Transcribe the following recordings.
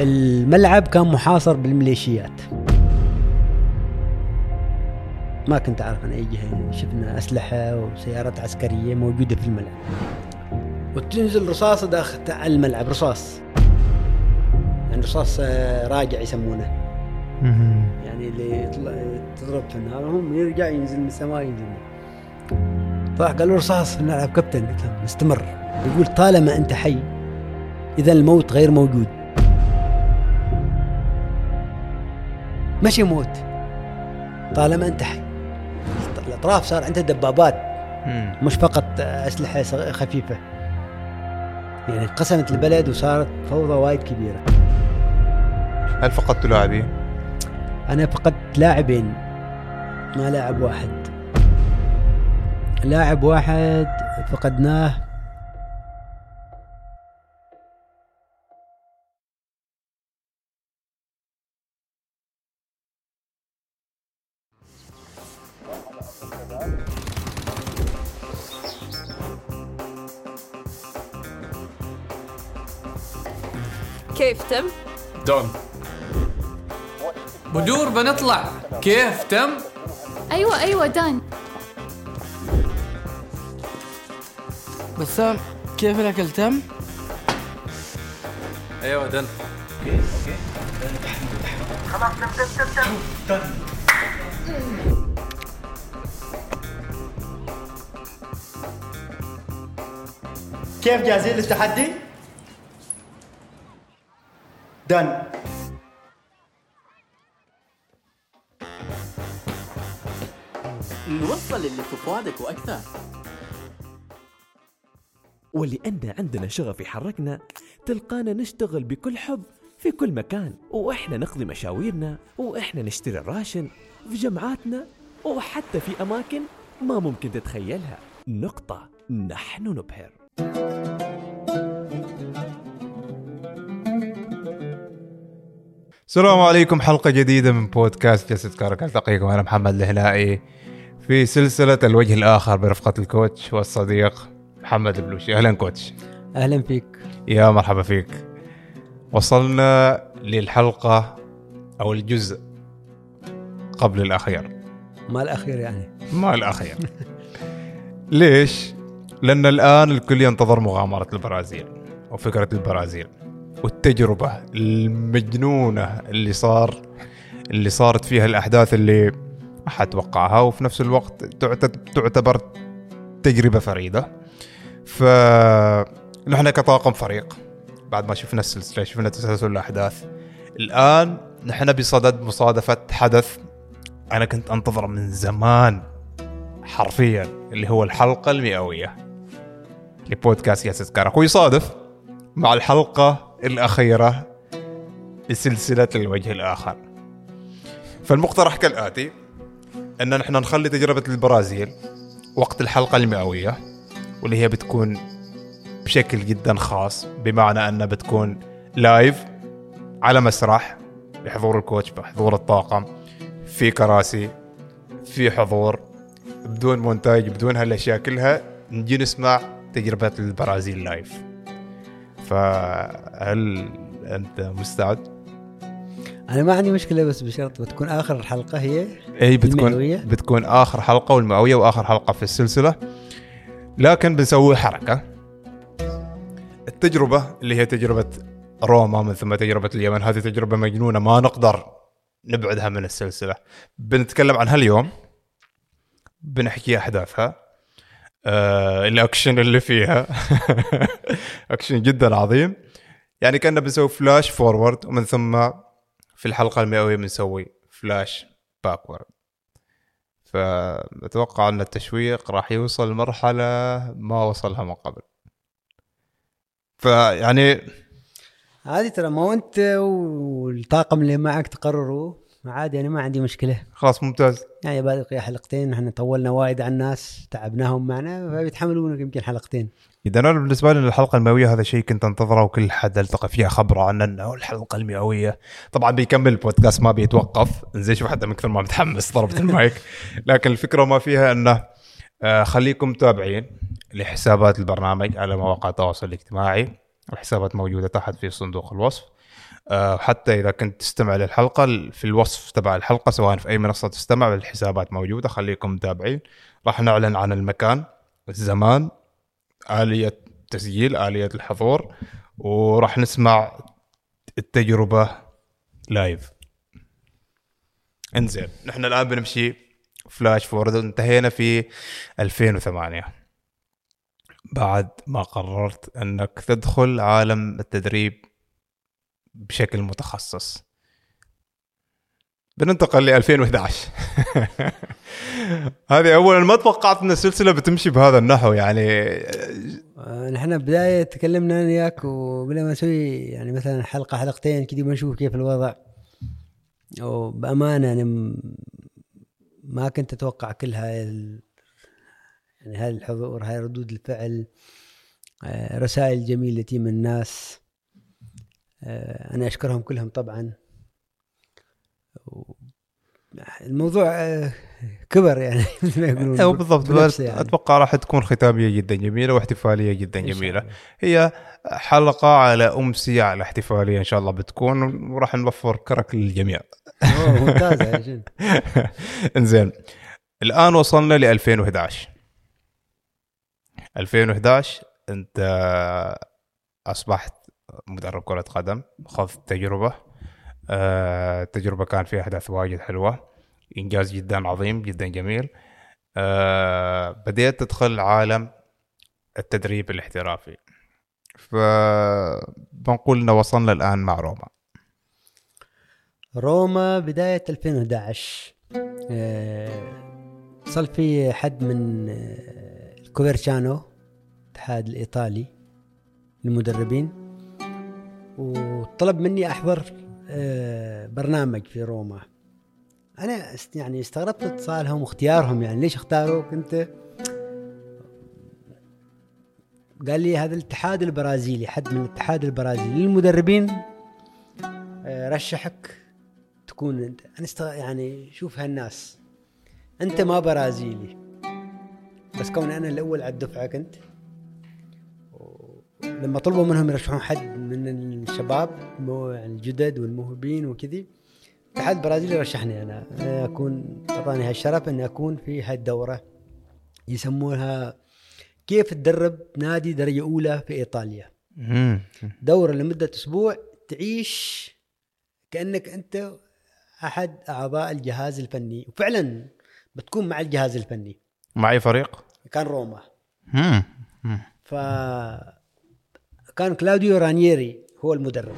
الملعب كان محاصر بالميليشيات. ما كنت أعرف عن أي جهة شفنا أسلحة وسيارات عسكرية موجودة في الملعب. وتنزل رصاصة داخل الملعب رصاص. يعني رصاص آه، راجع يسمونه. يعني اللي تضرب في النار هم يرجع ينزل من السماء ينزل فقال له رصاص في الملعب كابتن. قلت استمر يقول طالما أنت حي إذا الموت غير موجود. مشي موت طالما أنت حي. الأطراف صار عندها دبابات. مش فقط أسلحة خفيفة. يعني قسمت البلد وصارت فوضى وايد كبيرة. هل فقدت لاعبين؟ أنا فقدت لاعبين ما لاعب واحد. لاعب واحد فقدناه كيف تم؟ دون بدور بنطلع كيف تم؟ أيوه أيوه دان بسام كيف الأكل تم؟ أيوه دن خلاص تم تم تم تم كيف جاهزين للتحدي؟ دن نوصل اللي في فؤادك وأكثر ولأن عندنا شغف يحركنا تلقانا نشتغل بكل حب في كل مكان. وإحنا نقضي مشاويرنا وإحنا نشتري الراشن في جمعاتنا وحتى في أماكن ما ممكن تتخيلها. نقطة نحن نبهر. السلام عليكم حلقة جديدة من بودكاست جلسة كارك ألتقيكم أنا محمد الهلائي. في سلسلة الوجه الآخر برفقة الكوتش والصديق محمد البلوشي. أهلا كوتش. أهلا فيك. يا مرحبا فيك. وصلنا للحلقة أو الجزء قبل الأخير. ما الأخير يعني؟ ما الأخير. ليش؟ لأن الآن الكل ينتظر مغامرة البرازيل وفكرة البرازيل. والتجربة المجنونة اللي صار اللي صارت فيها الأحداث اللي ما حد توقعها وفي نفس الوقت تعتبر تجربة فريدة. فنحن كطاقم فريق بعد ما شفنا السلسلة شفنا تسلسل الأحداث. الآن نحن بصدد مصادفة حدث أنا كنت أنتظره من زمان حرفيا اللي هو الحلقة المئوية. لبودكاست ياسس كارك ويصادف مع الحلقة الأخيرة لسلسلة الوجه الآخر. فالمقترح كالآتي أن نحن نخلي تجربة البرازيل وقت الحلقة المئوية واللي هي بتكون بشكل جدا خاص بمعنى أنها بتكون لايف على مسرح بحضور الكوتش بحضور الطاقم في كراسي في حضور بدون مونتاج بدون هالأشياء كلها نجي نسمع تجربة البرازيل لايف فهل أنت مستعد؟ أنا ما عندي مشكلة بس بشرط بتكون آخر الحلقة هي إي بتكون المئوية. بتكون آخر حلقة والمئوية وآخر حلقة في السلسلة. لكن بنسوي حركة. التجربة اللي هي تجربة روما من ثم تجربة اليمن هذه تجربة مجنونة ما نقدر نبعدها من السلسلة. بنتكلم عنها اليوم. بنحكي أحداثها. آه الاكشن اللي فيها. اكشن جدا عظيم. يعني كنا بنسوي flash forward ومن ثم في الحلقة المئوية بنسوي flash backward فأتوقع أن التشويق راح يوصل لمرحلة ما وصلها من قبل. فيعني هذه ترى ما أنت والطاقم اللي معك تقرروا. عادي أنا ما عندي مشكلة. خلاص ممتاز. يعني باقي حلقتين إحنا طولنا وايد على الناس تعبناهم معنا فبيتحملون يمكن حلقتين. إذا أنا بالنسبة لي الحلقة المئوية هذا شيء كنت أنتظره وكل حد ألتقى فيها خبرة عن أنه الحلقة المئوية. طبعا بيكمل البودكاست ما بيتوقف. زين شوف حتى من كثر ما متحمس ضربت المايك. لكن الفكرة ما فيها أنه آه، خليكم متابعين لحسابات البرنامج على مواقع التواصل الاجتماعي. الحسابات موجودة تحت في صندوق الوصف. آه، حتى إذا كنت تستمع للحلقة في الوصف تبع الحلقة سواء في أي منصة تستمع الحسابات موجودة خليكم متابعين. راح نعلن عن المكان الزمان آلية تسجيل آلية الحضور وراح نسمع التجربة لايف انزين نحن الآن بنمشي فلاش فورد انتهينا في 2008 بعد ما قررت أنك تدخل عالم التدريب بشكل متخصص. بننتقل ل 2011 هذه اولا ما توقعت إن السلسلة بتمشي بهذا النحو يعني آه، نحن بداية تكلمنا أنا وياك وقلنا ما نسوي يعني مثلا حلقة حلقتين كذا بنشوف كيف الوضع. وبأمانة أنا م- ما كنت أتوقع كل هاي. يعني هاي الحضور هاي ردود الفعل آه، رسائل جميلة تي من الناس. أنا أشكرهم كلهم طبعا. الموضوع آه، كبر يعني مثل ما يقولون. أو بالضبط. يعني. أتوقع راح تكون ختامية جدا جميلة واحتفالية جدا جميلة. هي حلقة على امسيه على احتفاليه إن شاء الله بتكون وراح نوفر كرك للجميع. جن. إنزين. الآن وصلنا ل 2011 2011 أنت أصبحت مدرب كرة قدم خذت تجربة. آه، التجربه كان فيها أحداث واجد حلوة. إنجاز جدا عظيم جدا جميل. آه، بديت تدخل عالم التدريب الاحترافي. فبنقول إنه وصلنا الآن مع روما. روما بداية 2011 آه، صار في حد من آه، الكوفرشانو الاتحاد الإيطالي للمدربين وطلب مني أحضر آه، برنامج في روما. است- يعني استغربت اتصالهم واختيارهم يعني ليش اختاروك أنت قال لي هذا الاتحاد البرازيلي حد من الاتحاد البرازيلي. للمدربين آه، رشحك تكون أنت. أنا. يعني شوف هالناس. أنت ما برازيلي. بس كون أنا الأول على الدفعة كنت. لما طلبوا منهم يرشحون حد من الشباب الجدد والموهوبين وكذي. الاتحاد البرازيلي رشحني أنا. أكون أعطاني هالشرف إني أكون في هالدورة. يسمونها كيف تدرب نادي درجة أولى في إيطاليا. دورة لمدة أسبوع تعيش كأنك أنت أحد أعضاء الجهاز الفني. وفعلا بتكون مع الجهاز الفني. مع اي فريق؟ كان روما. ف كان كلاوديو رانييري هو المدرب.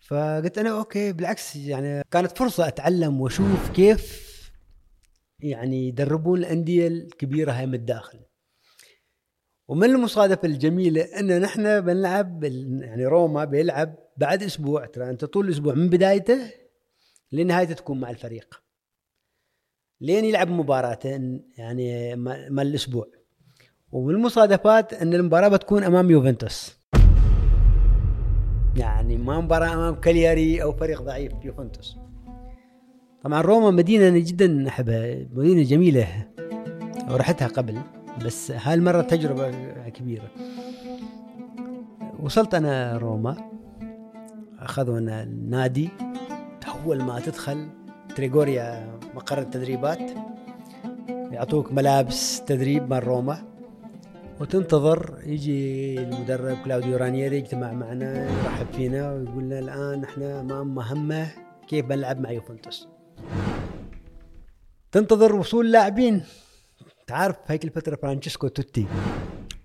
فقلت أنا okay بالعكس يعني كانت فرصة أتعلم وأشوف كيف يعني يدربون الأندية الكبيرة هاي من الداخل. ومن المصادفه الجميلة أن نحن بنلعب يعني روما بيلعب بعد أسبوع ترى أنت طول الأسبوع من بدايته لنهايته تكون مع الفريق. لين يلعب مباراته يعني ما ما الأسبوع. ومن المصادفات إن المباراة بتكون أمام يوفنتوس. يعني ما مباراة أمام كالياري أو فريق ضعيف يوفنتوس. طبعا روما مدينة أنا جدا احبها مدينة جميلة. ورحتها قبل بس هالمرة تجربة كبيرة. وصلت أنا روما. اخذونا النادي. أول ما تدخل تريغوريا مقر التدريبات. يعطوك ملابس تدريب مال روما. وتنتظر يجي المدرب كلاوديو رانييري يجتمع معنا يرحب فينا ويقول لنا الآن إحنا امام مهمة كيف بنلعب مع يوفنتوس. تنتظر وصول لاعبين. تعرف هيك الفترة فرانشيسكو توتي.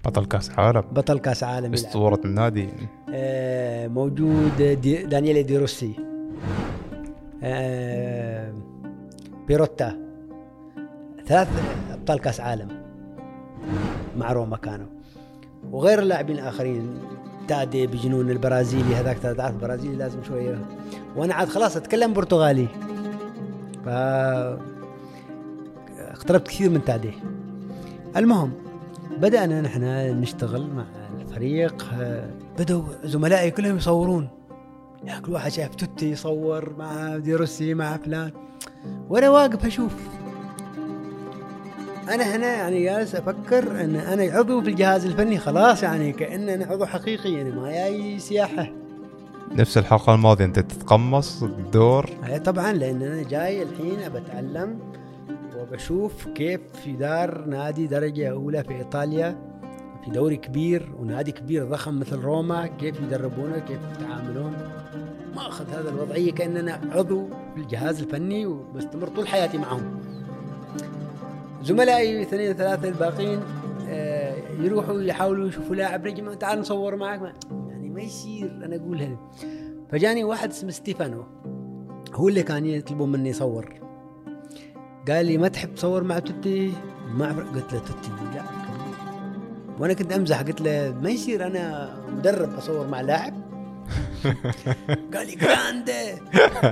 بطل كأس عالم. بطل كأس عالم يلعب. أسطورة النادي. آه، موجود دي دانييلي دي روسي. آه، بيروتا. ثلاث أبطال كأس عالم. مع روما كانوا. وغير اللاعبين الآخرين تادي بجنون البرازيلي هذاك تعرف البرازيلي لازم شوية. وأنا عاد خلاص أتكلم برتغالي. ف اقتربت كثير من تادي. المهم بدأنا نحن نشتغل مع الفريق. بدأوا زملائي كلهم يصورون. يعني كل واحد شايف توتي يصور مع ديروسي مع فلان. وأنا واقف أشوف. أنا هنا يعني جالس أفكر إن أنا عضو في الجهاز الفني خلاص يعني كأن أنا عضو حقيقي يعني ما جاي سياحة. نفس الحلقة الماضية أنت تتقمص الدور هي طبعا لأن أنا جاي الحين بتعلم وبشوف كيف في دار نادي درجة أولى في إيطاليا في دوري كبير ونادي كبير ضخم مثل روما كيف يدربونه كيف يتعاملون. ما أخذ هذا الوضعية كأن أنا عضو في الجهاز الفني وبستمر طول حياتي معهم. زملائي اثنين ثلاثة الباقيين آه، يروحوا يحاولوا يشوفوا لاعب نجم. تعال نصور معك. ما يعني ما يصير أنا اقولها فجاني واحد اسمه ستيفانو. هو اللي كان يطلبوا مني يصور. قال لي ما تحب تصور مع توتي؟ ما قلت له توتي لا وأنا كنت أمزح. قلت له ما يصير أنا مدرب أصور مع لاعب. قال لي grande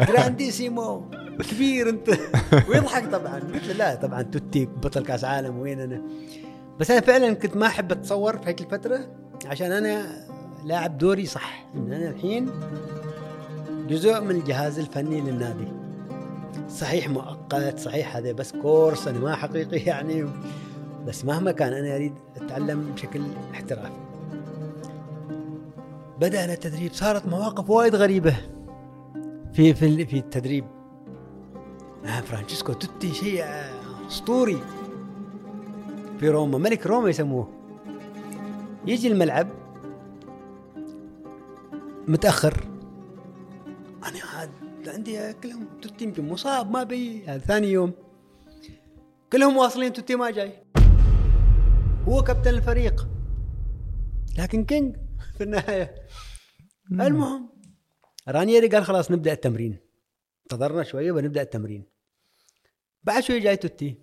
grandissimo كبير انت. ويضحك طبعا. قلت له لا طبعا توتي بطل كاس عالم وين أنا. بس أنا فعلا كنت ما أحب أتصور في هيك الفترة عشان أنا لاعب دوري صح. إن أنا الحين جزء من الجهاز الفني للنادي. صحيح مؤقت صحيح هذا بس كورس أنا ما حقيقي يعني. بس مهما كان أنا أريد أتعلم بشكل احترافي. بدأنا التدريب صارت مواقف وايد غريبة. في في في التدريب. فرانشيسكو توتي شيء آه، أسطوري. في روما ملك روما يسموه. يجي الملعب متأخر. أنا عاد عندي كلهم توتي يمكن مصاب ما بي. ثاني يوم. كلهم واصلين توتي ما جاي. هو كابتن الفريق. لكن king في النهاية. المهم رانيري قال خلاص نبدأ التمرين. انتظرنا شوية ونبدأ التمرين. بعد شوي جاي توتي.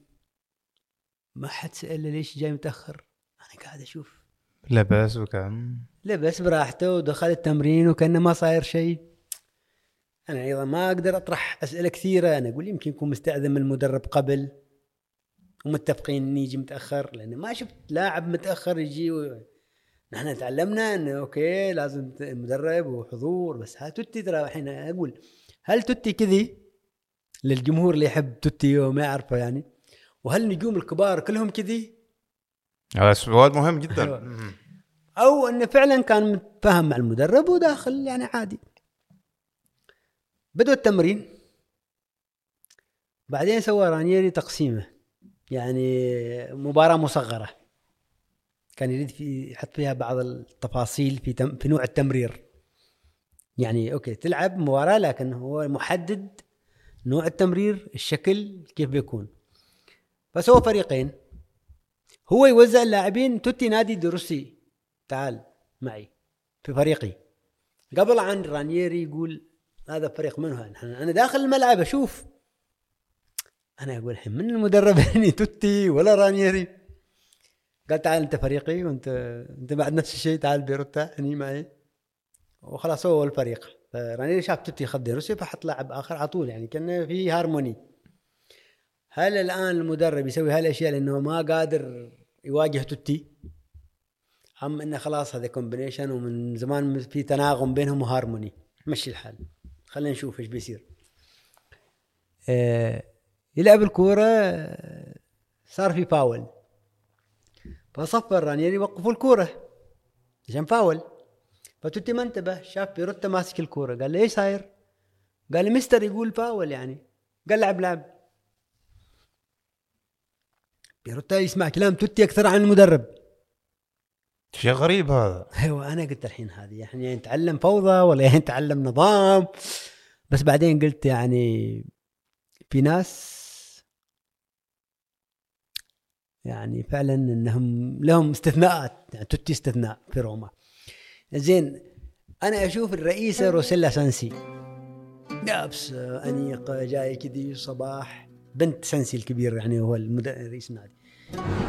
ما حد سأله ليش جاي متأخر. أنا قاعد أشوف. لبس وكان. لبس براحته ودخل التمرين وكأنه ما صاير شيء. أنا أيضا ما أقدر أطرح أسئلة كثيرة. أنا أقول يمكن يكون مستأذن من المدرب قبل. ومتفقين إني يجي متأخر. لأن ما شفت لاعب متأخر يجي و... نحن تعلمنا إنه okay لازم مدرب وحضور. بس ها توتي ترى الحين أقول هل توتي كذي؟ للجمهور اللي يحب توتي وما يعرفه يعني. وهل النجوم الكبار كلهم كذي؟ هذا سؤال مهم جدا. أيوة. أو إنه فعلا كان متفاهم مع المدرب وداخل يعني عادي. بدوا التمرين. بعدين سوى رانييري تقسيمه. يعني مباراة مصغرة. كان يريد في يحط فيها بعض التفاصيل في تم في نوع التمرير. يعني okay تلعب مباراة لكن هو محدد نوع التمرير الشكل كيف بيكون. فسوى فريقين. هو يوزع اللاعبين توتي نادى دي روسي تعال معي في فريقي. قبل عن رانييري يقول هذا فريق من هو؟ أنا داخل الملعب أشوف. أنا أقول الحين من المدرب؟ يعني توتي ولا رانييري. قال تعال أنت فريقي وأنت أنت بعد نفس الشيء تعال بيروتا هني معي. وخلاص هو الفريق. فرانييري شاف توتي خذ دي روسي فحط لاعب آخر على طول يعني كان في هارموني. هل الآن المدرب يسوي هالأشياء لأنه ما قادر يواجه توتي أم إنه خلاص هذا combination ومن زمان في تناغم بينهم وهارموني؟ مشي الحال. خلينا نشوف إيش بيصير. آه يلعب الكورة آه، صار في فاول. فصفر رانيري وقفوا الكورة. عشان فاول. فتوتي ما انتبه شاف بيروتا ماسك الكورة قال له إيش صاير؟ قال لي مستر يقول فاول يعني قال لعب لعب. بيروتا يسمع كلام توتي أكثر عن المدرب. شيء غريب هذا؟ أيوه أنا قلت الحين هذه يعني يا نتعلم فوضى ولا يا نتعلم نظام. بس بعدين قلت يعني في ناس يعني فعلا إنهم لهم استثناءات يعني توتي استثناء في روما. زين أنا أشوف الرئيسه روسيلا سانسي. لابس انيقه جاية كذي صباح. بنت سانسي الكبير يعني هو رئيس النادي.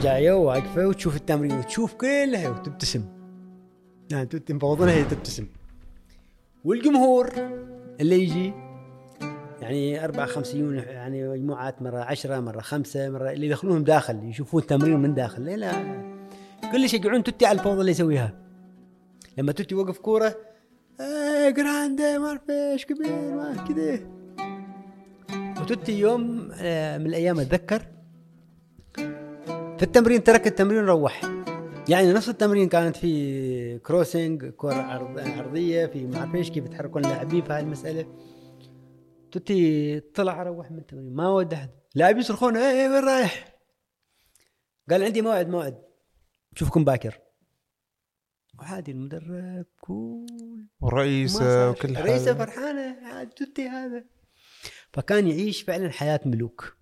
جاية واقفه وتشوف التمرين وتشوف كلها وتبتسم. يعني مفوضنها هي تبتسم. والجمهور اللي يجي يعني أربعة خمسين يعني مجموعات مرة عشرة مرة خمسة مرة اللي يدخلونهم داخل يشوفون التمرين من داخل. لا كل يشجعون توتي على الفوضى اللي يسويها. لما توتي وقف كورة إيه جراندي ما أعرف إيش كبير ما كذا وتوتي يوم آه، من الأيام أتذكر في التمرين ترك التمرين وروح. يعني نفس التمرين كانت في crossing كرة عرض عرضية في ما أعرف إيش كيف يتحركون اللاعبين في هاي المسألة. توتي طلع روح من التمرين ما ود أحد. لاعبين يصرخون إيه إيه، وين رايح؟ قال عندي موعد موعد. بشوفكم باكر. وعادي المدرب cool والرئيس ما صار. وكل. رئيسه حاجة فرحانة عاد توتي هذا. فكان يعيش فعلا حياة ملوك.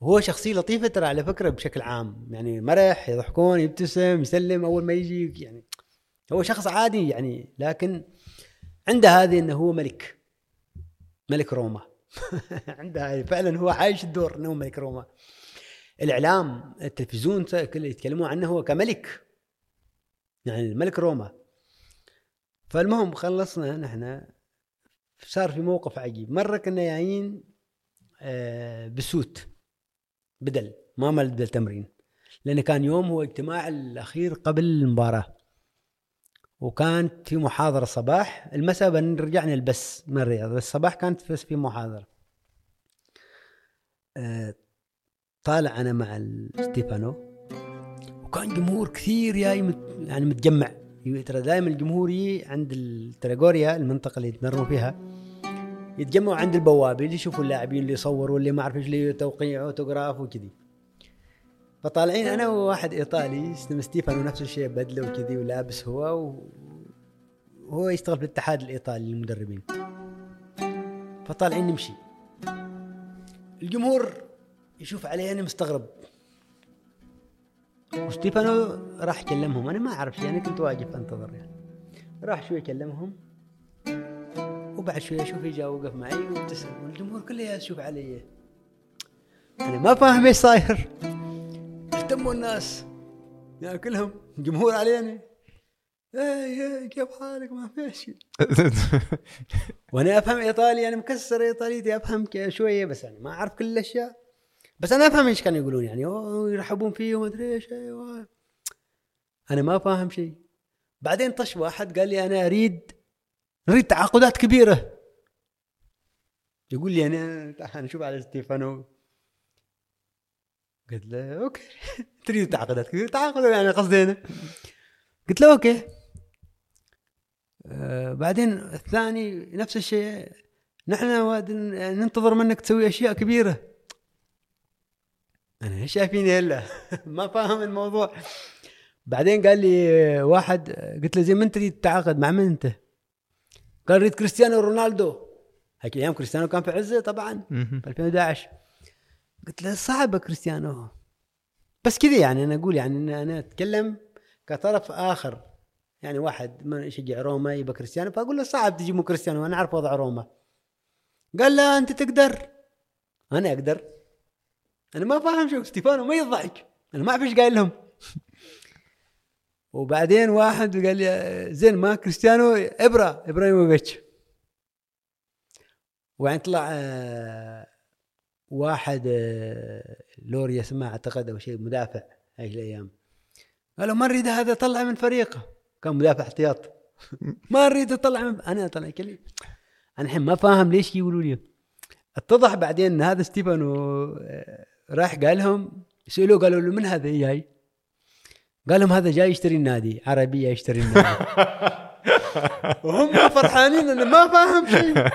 وهو شخصية لطيفة ترى على فكرة بشكل عام. يعني مرح يضحكون يبتسم يسلم أول ما يجي يعني هو شخص عادي يعني لكن عنده هذه أنه هو ملك. ملك روما. عنده هذه. فعلا هو عايش الدور أنه ملك روما. الإعلام التلفزيون كله يتكلمون عنه هو كملك. يعني ملك روما. فالمهم خلصنا نحن صار في موقف عجيب. مرة كنا جايين آه، بسوت بدل ما مال بدل تمرين. لأنه كان يوم هو اجتماع الأخير قبل المباراة. وكانت في محاضرة صباح. المساء رجعنا البس من الرياض بس الصباح كانت بس في محاضرة. آه، طالع أنا مع ستيفانو. وكان جمهور كثير جاي يعني متجمع. ترى دائما الجمهور عند التراجوريا المنطقة اللي يتمرنوا فيها. يتجمعوا عند البوابة اللي يشوفوا اللاعبين اللي يصوروا اللي ما أعرف إيش اللي توقيع أوتوغراف وكذي. فطالعين أنا وواحد إيطالي اسمه ستيفانو نفس الشيء بدلة وكذي ولابس هو وهو يشتغل في الاتحاد الإيطالي للمدربين. فطالعين نمشي. الجمهور يشوف علي أنا مستغرب. وستيفانو راح كلمهم أنا ما أعرف شيء أنا كنت واقف أنتظر يعني. راح شوي كلمهم وبعد شوي اشوفه جاء وقف معي وابتسم والجمهور كله يشوف علي. أنا ما فاهم إيش صاير. اهتموا الناس. يا كلهم جمهور علينا. إيه إيه كيف حالك؟ ما في شيء. وأنا أفهم إيطالي أنا مكسر إيطاليتي أفهم شوية بس يعني ما أعرف كل الأشياء. بس أنا أفهم إيش كانوا يقولون يعني أوه يرحبون فيه وما أدري إيش أيوه. أنا ما فاهم شيء. بعدين طش واحد قال لي أنا أريد نريد تعاقدات كبيرة. يقول لي أنا تعال نشوف على ستيفانو. قلت له okay. تريد تعاقدات كبيرة؟ تعاقد يعني قصدي أنا. قلت له okay. آه بعدين الثاني نفس الشيء. نحن ننتظر منك تسوي أشياء كبيرة. أنا إيش شايفيني هلا. ما فاهم الموضوع. بعدين قال لي واحد قلت له زي ما انت تريد تتعاقد مع من أنت؟ قال اريد كريستيانو رونالدو. هيك الأيام كريستيانو كان في عزة طبعا. في 2011 قلت له صعبة كريستيانو. بس كذا يعني أنا أقول يعني أنا أنا أتكلم كطرف آخر. يعني واحد ما يشجع روما يبقى كريستيانو فأقول له صعب تجيبوا كريستيانو أنا أعرف وضع روما. قال لا أنت تقدر. أنا أقدر. أنا ما فاهم شو ستيفانو ما يضحك. أنا ما أعرف إيش قايل لهم. وبعدين واحد قال لي زين ما كريستيانو ابرا إبراهيموفيتش. وبعدين طلع آه، واحد آه، لوريا اسمه اعتقد أو شيء مدافع هاي الأيام. قالوا ما نريد هذا طلع من فريقه. كان مدافع احتياط. ما نريد اطلع من أنا طلع كلي أنا الحين ما فاهم ليش يقولوا لي. اتضح بعدين إن هذا ستيفانو آه، راح قال لهم سالوه قالوا له من هذا جاي؟ قال لهم هذا جاي يشتري النادي عربيه يشتري النادي. وهم فرحانين أنا ما فاهم شيء.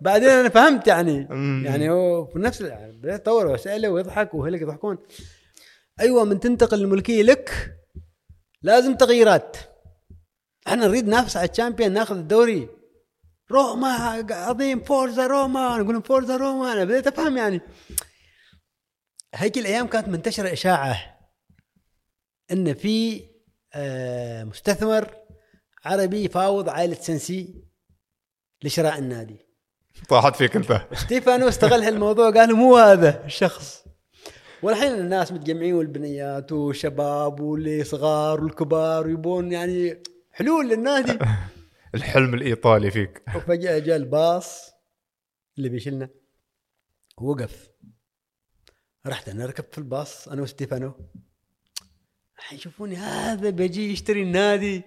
بعدين أنا فهمت يعني. يعني هو في نفس بدأت ادور واساله ويضحك وهلك يضحكون. أيوه من تنتقل الملكية لك لازم تغييرات. إحنا نريد ننافس على الشامبيون ناخذ الدوري. روما عظيم forza روما. نقول لهم forza روما؟ أنا بديت أفهم يعني. هيك الأيام كانت منتشرة إشاعة إن في آه، مستثمر عربي يفاوض عائلة سنسي لشراء النادي. طاحت فيك أنت. ستيفانو استغل هالموضوع قال مو هذا الشخص. والحين الناس متجمعين والبنيات والشباب واللي صغار والكبار ويبون يعني حلول للنادي. الحلم الإيطالي فيك. وفجأة جاء الباص اللي بيشيلنا وقف. رحت أنا ركبت في الباص أنا وستيفانو. حيشوفوني هذا بيجي يشتري النادي.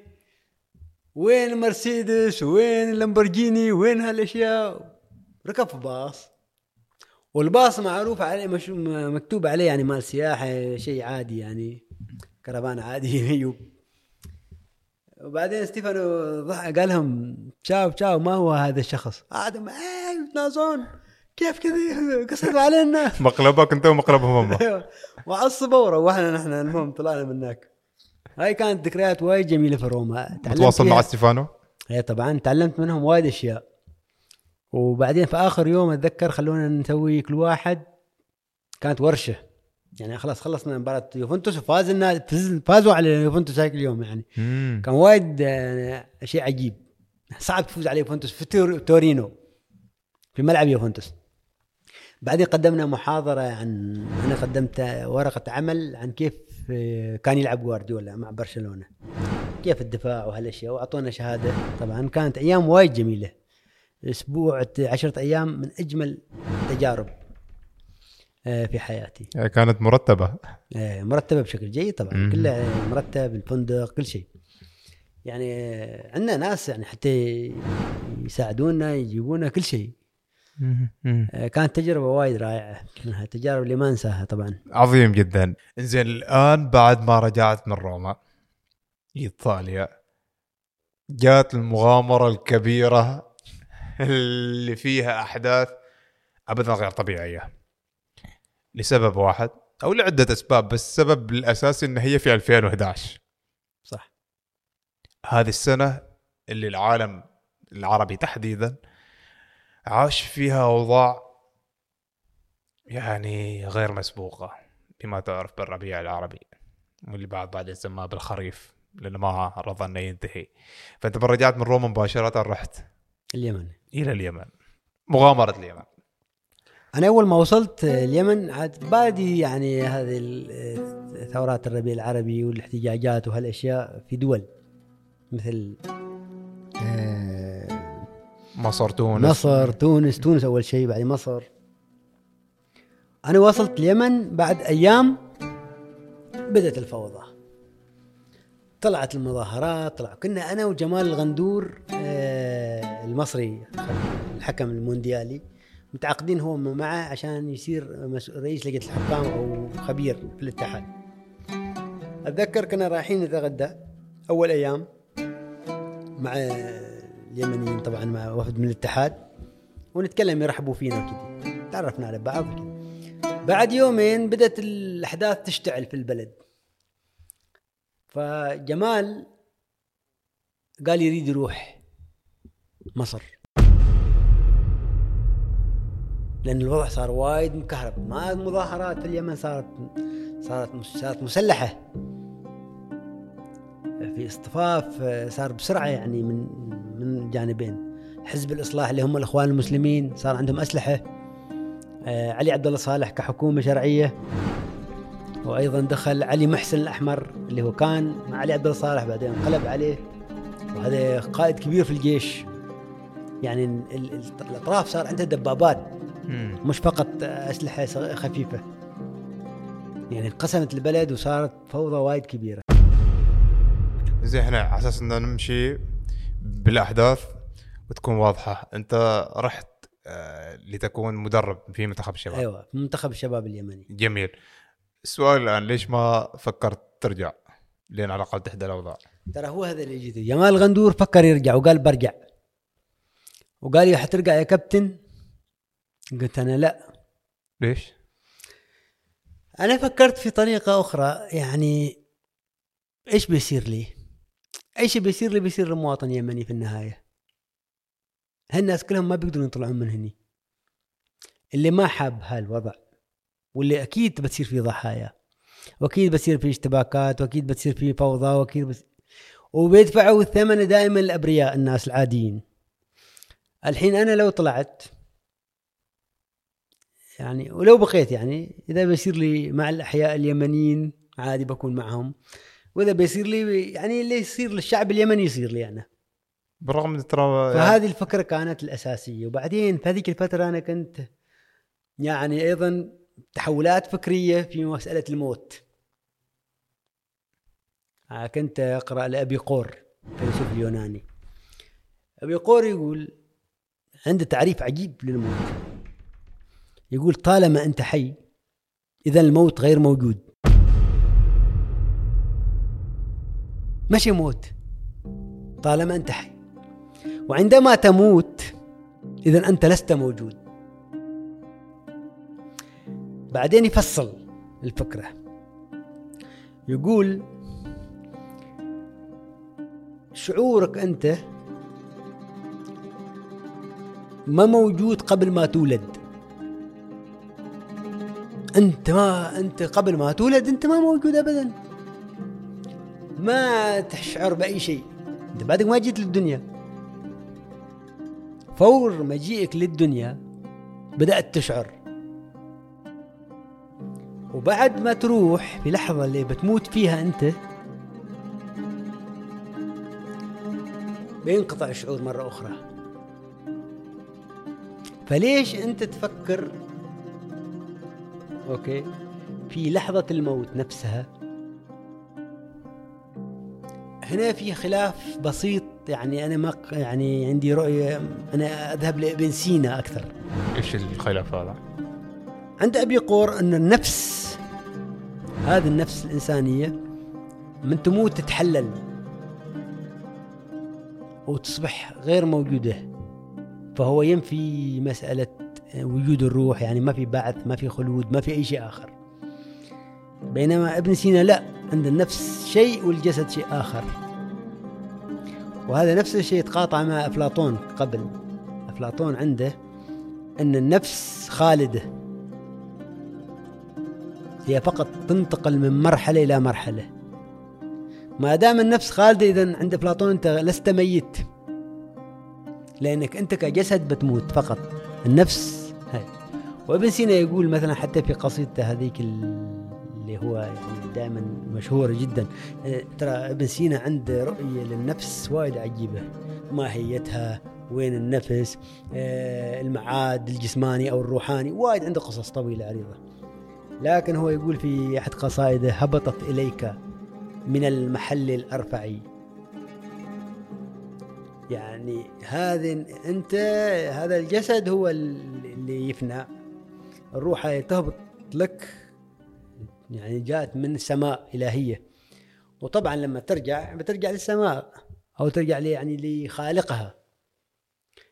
وين المرسيدس وين اللامبورجيني وين هالأشياء؟ ركب في باص. والباص معروف عليه مش مكتوب عليه يعني مال سياحة شيء عادي يعني كرفان عادي وبعدين ستيفانو قال لهم تشاو تشاو ما هو هذا الشخص؟ قعدوا إيه تنازون كيف كذا قصدوا علينا مقلبك أنت ومقلبهم هم. وعصبوا وروحنا نحن المهم طلعنا من هناك. هاي كانت ذكريات وايد جميلة في روما. متواصل مع ستيفانو؟ اي طبعا تعلمت منهم وايد أشياء. وبعدين في آخر يوم أتذكر خلونا نسوي كل واحد كانت ورشة. يعني خلاص خلصنا مباراة يوفنتوس وفاز النادي فازوا على يوفنتوس هاك اليوم يعني. مم. كان وايد آه، شيء عجيب. صعب تفوز على يوفنتوس في تور- تورينو. في ملعب يوفنتوس. بعدين قدمنا محاضرة عن أنا قدمت ورقة عمل عن كيف آه، كان يلعب جوارديولا مع برشلونة. كيف الدفاع وهالأشياء وأعطونا شهادة. طبعا كانت أيام وايد جميلة. أسبوع عشرة أيام من أجمل التجارب آه، في حياتي. يعني كانت مرتبة. آه، مرتبة بشكل جيد طبعا. كلها مرتب الفندق كل شيء. يعني عندنا ناس يعني حتى يساعدونا يجيبونا كل شيء. كانت تجربة وايد رائعة. منها التجارب اللي ما انساها طبعا. عظيم جدا. إنزين الآن بعد ما رجعت من روما إيطاليا جات المغامرة الكبيرة اللي فيها أحداث ابدا غير طبيعية. لسبب واحد أو لعدة أسباب بس السبب الأساسي إن هي في 2011 صح. هذه السنة اللي العالم العربي تحديدا عاش فيها اوضاع يعني غير مسبوقة بما تعرف بالربيع العربي واللي بعد بعد سماه بالخريف لأنه ما رضى إنه ينتهي. فأنت رجعت من روما مباشرة رحت اليمن. إلى اليمن. مغامرة اليمن. أنا أول ما وصلت اليمن عاد بادي يعني هذه ثورات الربيع العربي والإحتجاجات وهالأشياء في دول مثل آه، مصر تونس. مصر تونس. تونس أول شيء بعدين مصر. أنا وصلت اليمن بعد أيام بدأت الفوضى. طلعت المظاهرات طلع كنا أنا وجمال الغندور آه، المصري الحكم المونديالي متعاقدين هو معه عشان يصير رئيس لجنة الحكام أو خبير في الاتحاد. أتذكر كنا رايحين نتغدى أول أيام مع اليمنيين طبعا مع وفد من الاتحاد ونتكلم يرحبوا فينا وكذا تعرفنا على بعض وكذا بعد يومين بدأت الأحداث تشتعل في البلد. فجمال قال يريد يروح مصر. لأن الوضع صار وايد مكهرب. ما المظاهرات في اليمن صارت صارت صارت مسلحة. في اصطفاف آه، صار بسرعة يعني من من جانبين. حزب الإصلاح اللي هم الإخوان المسلمين صار عندهم أسلحة. آه، علي عبد الله صالح كحكومة شرعية. وأيضا دخل علي محسن الأحمر اللي هو كان مع علي عبد الله صالح بعدين انقلب عليه. وهذا قائد كبير في الجيش. يعني ال- ال- الأطراف صار عندها دبابات. مش فقط أسلحة خفيفة. يعني انقسمت البلد وصارت فوضى وايد كبيرة. زين إحنا على أساس ان نمشي بالأحداث وتكون واضحة. أنت رحت آه لتكون مدرب في منتخب الشباب. أيوه في منتخب الشباب اليمني. جميل. السؤال الآن ليش ما فكرت ترجع لين على الاقل تحدى الأوضاع؟ ترى هو هذا اللي جيته جمال غندور فكر يرجع وقال برجع. وقال لي حترجع يا كابتن؟ قلت أنا لا. ليش؟ أنا فكرت في طريقة أخرى. يعني إيش بيصير لي؟ أي شيء بيصير لي بيصير لمواطن يمني في النهاية. هالناس كلهم ما بيقدرون يطلعون من هني. اللي ما حاب هالوضع واللي أكيد بتصير فيه ضحايا وأكيد بتصير فيه اشتباكات وأكيد بتصير فيه فوضى وأكيد بس وبيدفعوا الثمن دائما الابرياء الناس العاديين. الحين أنا لو طلعت يعني ولو بقيت يعني إذا بيصير لي مع الأحياء اليمنيين عادي بكون معهم. وإذا بيصير لي يعني اللي يصير للشعب اليمني يصير لي أنا. بالرغم من ترى فهذه الفكرة كانت الأساسية. وبعدين في هذيك الفترة أنا كنت يعني أيضا تحولات فكرية في مسألة الموت. آه، كنت أقرأ لأبي قور فيلسوف اليوناني. أبي قور يقول عنده تعريف عجيب للموت. يقول طالما أنت حي اذا الموت غير موجود. مش موت. طالما أنت حي. وعندما تموت اذا أنت لست موجود. بعدين يفصل الفكرة. يقول شعورك أنت ما موجود قبل ما تولد. أنت ما أنت قبل ما تولد أنت ما موجود ابدا. ما تشعر بأي شيء. أنت بعدك ما جيت للدنيا. فور مجيئك للدنيا بدأت تشعر. وبعد ما تروح في لحظة اللي بتموت فيها أنت بينقطع الشعور مرة أخرى. فليش أنت تفكر؟ أوكي. في لحظة الموت نفسها هنا في خلاف بسيط يعني أنا ما يعني عندي رؤية أنا أذهب لابن سينا أكثر. إيش الخلاف هذا؟ عند أبي قور أن النفس هذه النفس الإنسانية من تموت تتحلل وتصبح غير موجودة فهو ينفي مسألة وجود الروح يعني ما في بعث ما في خلود ما في أي شيء آخر. بينما ابن سينا لا. عند النفس شيء والجسد شيء آخر. وهذا نفس الشيء يتقاطع مع أفلاطون قبل. أفلاطون عنده أن النفس خالدة. هي فقط تنتقل من مرحلة إلى مرحلة. ما دام النفس خالدة إذا عند أفلاطون أنت لست ميت. لأنك أنت كجسد بتموت فقط. النفس هاي. وابن سينا يقول مثلا حتى في قصيدته هذيك اللي هو يعني دائما مشهورة جدا. آه، ترى ابن سينا عنده رؤية للنفس وايد عجيبة. ماهيتها وين النفس آه، المعاد الجسماني أو الروحاني وايد عنده قصص طويلة عريضة. لكن هو يقول في أحد قصائده هبطت إليك من المحل الأرفع يعني هذا أنت هذا الجسد هو اللي يفنى. الروح تهبط لك يعني جاءت من السماء إلهية. وطبعا لما ترجع بترجع للسماء أو ترجع يعني لخالقها.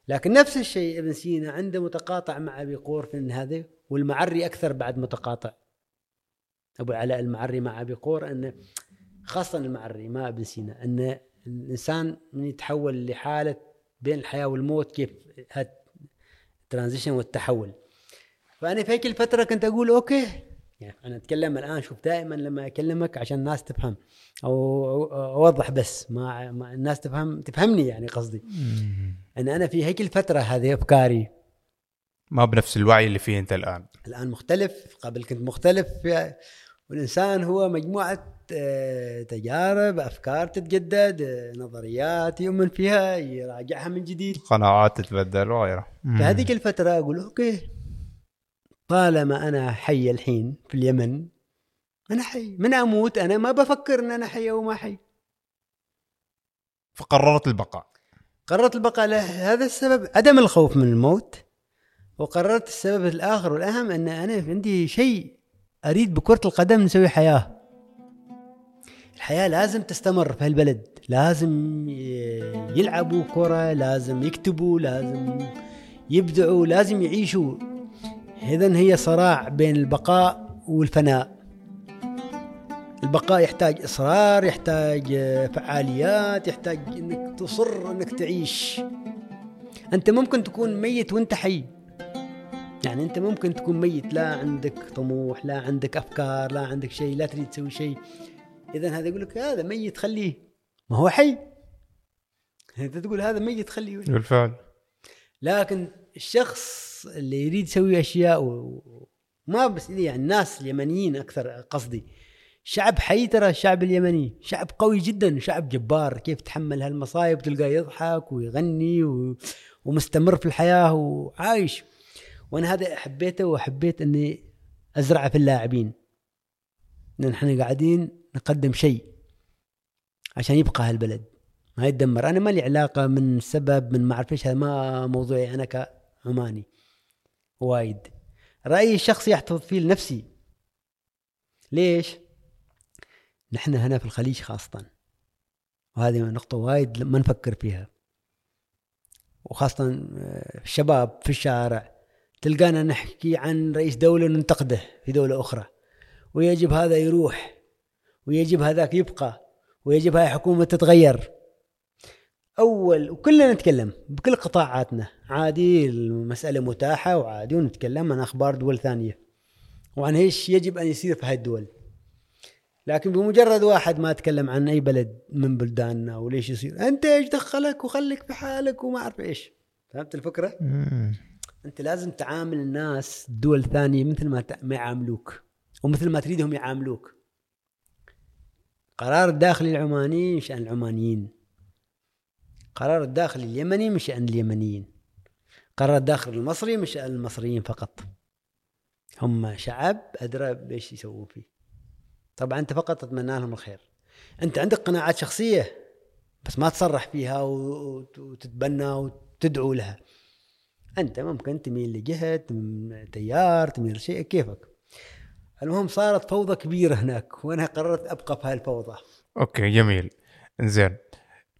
لكن نفس الشيء ابن سينا عنده متقاطع مع أبي قور في هذا والمعري أكثر بعد متقاطع. أبو علاء المعري مع أبي قور أن خاصة المعري ما ابن سينا أن الإنسان من يتحول لحالة بين الحياة والموت كيف ال transition والتحول. فأنا في هيك الفترة كنت أقول okay يعني أنا أتكلم الآن شوف دائما لما أكلمك عشان الناس تفهم أو أوضح بس ما, ما الناس تفهم تفهمني يعني قصدي. أن أنا في هيك الفترة هذه أفكاري ما بنفس الوعي اللي فيه أنت الآن. الآن مختلف قبل كنت مختلف. والإنسان هو مجموعة آه، تجارب أفكار تتجدد نظريات يؤمن فيها يراجعها من جديد. قناعات تتبدل وغيره في هذيك الفترة أقول أوكي طالما أنا حي الحين في اليمن أنا حي. من أموت أنا؟ ما بفكر إن أنا حي أو ما حي. فقررت البقاء. قررت البقاء لهذا السبب. عدم الخوف من الموت وقررت السبب الآخر والأهم أن أنا عندي شيء أريد بكرة القدم نسوي حياة. الحياة لازم تستمر في هالبلد. لازم يلعبوا كرة لازم يكتبوا لازم يبدعوا لازم يعيشوا. إذا هي صراع بين البقاء والفناء. البقاء يحتاج إصرار يحتاج فعاليات يحتاج أنك تصر أنك تعيش. أنت ممكن تكون ميت وأنت حي. يعني أنت ممكن تكون ميت لا عندك طموح لا عندك أفكار لا عندك شيء لا تريد تسوي شيء. اذا هذا يقول لك هذا ميت خليه. ما هو حي. أنت تقول هذا ميت خليه. بالفعل. لكن الشخص اللي يريد يسوي أشياء وما بس يعني الناس اليمنيين أكثر قصدي. شعب حي ترى الشعب اليمني شعب قوي جدا شعب جبار. كيف تحمل هالمصايب تلقاه يضحك ويغني و... ومستمر في الحياة وعايش. وأنا هذا حبيته وحبيت إني ازرعه في اللاعبين. لأن إحنا قاعدين نقدم شيء عشان يبقى هالبلد. ما يتدمر. أنا ما لي علاقة من سبب من ما أعرف إيش هذا ما موضوعي أنا كعماني وايد. رايي الشخصي احتفظ فيه لنفسي. ليش؟ نحن هنا في الخليج خاصة. وهذه نقطة وايد ما نفكر فيها. وخاصة آه، الشباب في الشارع. تلقانا نحكي عن رئيس دولة ننتقده في دولة أخرى. ويجب هذا يروح. ويجب هذاك يبقى. ويجب هاي حكومة تتغير. أول وكلنا نتكلم بكل قطاعاتنا. عادي المسألة متاحة وعادي ونتكلم عن أخبار دول ثانية وعن إيش يجب أن يصير في هاي الدول. لكن بمجرد واحد ما تكلم عن أي بلد من بلداننا وليش يصير أنت إيش دخلك وخليك في حالك وما أعرف إيش. فهمت الفكرة؟ أنت لازم تعامل الناس الدول الثانية مثل ما ما يعاملوك ومثل ما تريدهم يعاملوك. قرار الداخلي العماني شأن العمانيين. قرار الداخلي اليمني من شأن اليمنيين. قرار الداخلي المصري من شأن المصريين فقط. هم شعب أدرى بإيش يسوون فيه. طبعا أنت فقط تتمنى لهم الخير. أنت عندك قناعات شخصية بس ما تصرح فيها وتتبنى وتدعو لها. أنت ممكن تميل لجهة تيار تميل شيء كيفك. المهم صارت فوضى كبيرة هناك. وأنا قررت أبقى في هاي الفوضى. أوكي جميل. إنزين.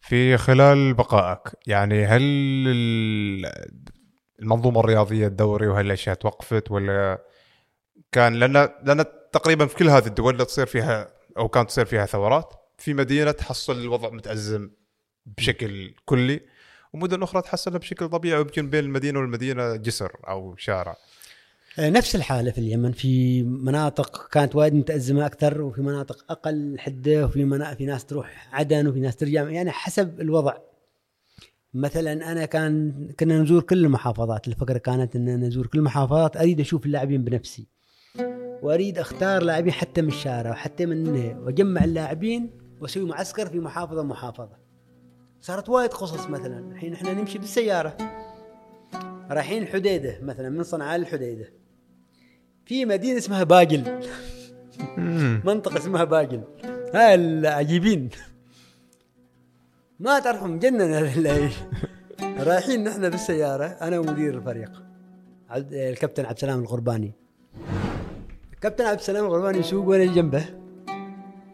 في خلال بقائك يعني هل ال- المنظومة الرياضية الدوري وهالاشياء توقفت ولا كان لأن لأن تقريبا في كل هذه الدول اللي تصير فيها أو كانت تصير فيها ثورات في مدينة تحصل الوضع متأزم بشكل كلي ومدن أخرى تحصلها بشكل طبيعي ويمكن بين المدينة والمدينة جسر أو شارع. نفس الحالة في اليمن. في مناطق كانت وايد متأزمة أكثر وفي مناطق أقل حدة وفي منا... في ناس تروح عدن وفي ناس ترجع يعني حسب الوضع. مثلا أنا كان كنا نزور كل المحافظات. الفكرة كانت أن نزور كل المحافظات أريد أشوف اللاعبين بنفسي. وأريد أختار لاعبين حتى من الشارع وحتى من هنا وأجمع اللاعبين وأسوي معسكر في محافظة محافظة صارت وايد قصص مثلا. الحين إحنا نمشي بالسيارة. رايحين الحديدة مثلا من صنعاء للحديدة في مدينة اسمها باجل منطقة اسمها باجل هاي العجيبين. ما تعرفوا مجننة ال- رايحين نحن بالسيارة. أنا ومدير الفريق. الكابتن عبد السلام الغرباني. الكابتن عبد السلام الغرباني يسوق وأنا جنبه.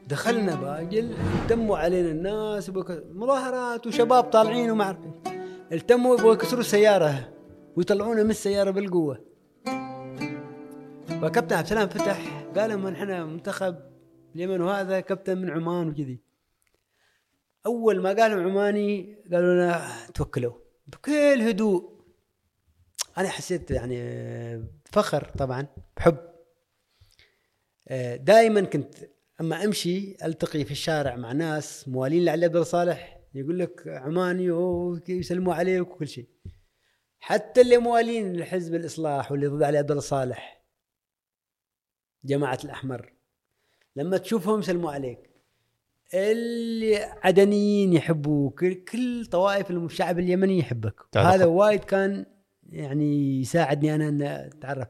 دخلنا باجل التموا علينا الناس مظاهرات وشباب طالعين وما أعرف. التموا يبغوا يكسروا السيارة. ويطلعونا من السيارة بالقوة. فكابتن عبد السلام فتح قال لهم إحنا منتخب اليمن وهذا كابتن من عمان وكذي. أول ما قالوا عماني قالوا لنا توكلوا. بكل هدوء. أنا حسيت يعني فخر طبعا بحب. دائما كنت أما أمشي ألتقي في الشارع مع ناس موالين لعلي عبد صالح يقول لك عماني ويسلموا عليك وكل شيء. حتى اللي موالين لحزب الإصلاح واللي ضد علي عبد صالح جماعة الأحمر. لما تشوفهم يسلموا عليك. اللي عدنيين يحبوك كل- طوائف الشعب اليمني يحبك. هذا وايد كان يعني يساعدني أنا ان أتعرف.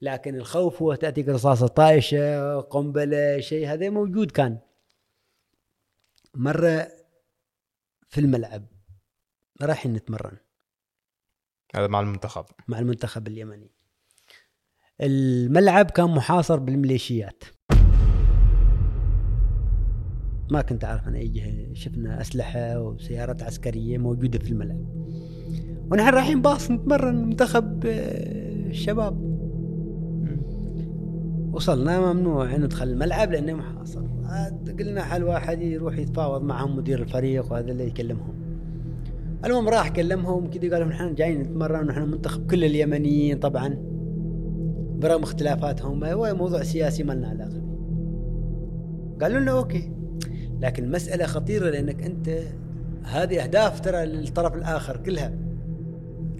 لكن الخوف هو تاتيك رصاصه طايشة قنبلة شيء هذا موجود كان. مرة في الملعب رايحين نتمرن. هذا مع المنتخب. مع المنتخب اليمني. الملعب كان محاصر بالميليشيات. ما كنت أعرف عن أي جهة شفنا أسلحة وسيارات عسكرية موجودة في الملعب. ونحن رايحين باص نتمرن منتخب آه، الشباب. وصلنا ممنوع ندخل الملعب لأنه محاصر. قلنا حل واحد يروح يتفاوض معهم مدير الفريق وهذا اللي يكلمهم. المهم راح كلمهم كذا قالوا نحن جايين نتمرن ونحن منتخب كل اليمنيين طبعا. برغم اختلافاتهم هو موضوع سياسي ما لنا علاقة به قالوا لنا أوكي لكن المساله خطيرة لأنك أنت هذه أهداف ترى للطرف الآخر كلها.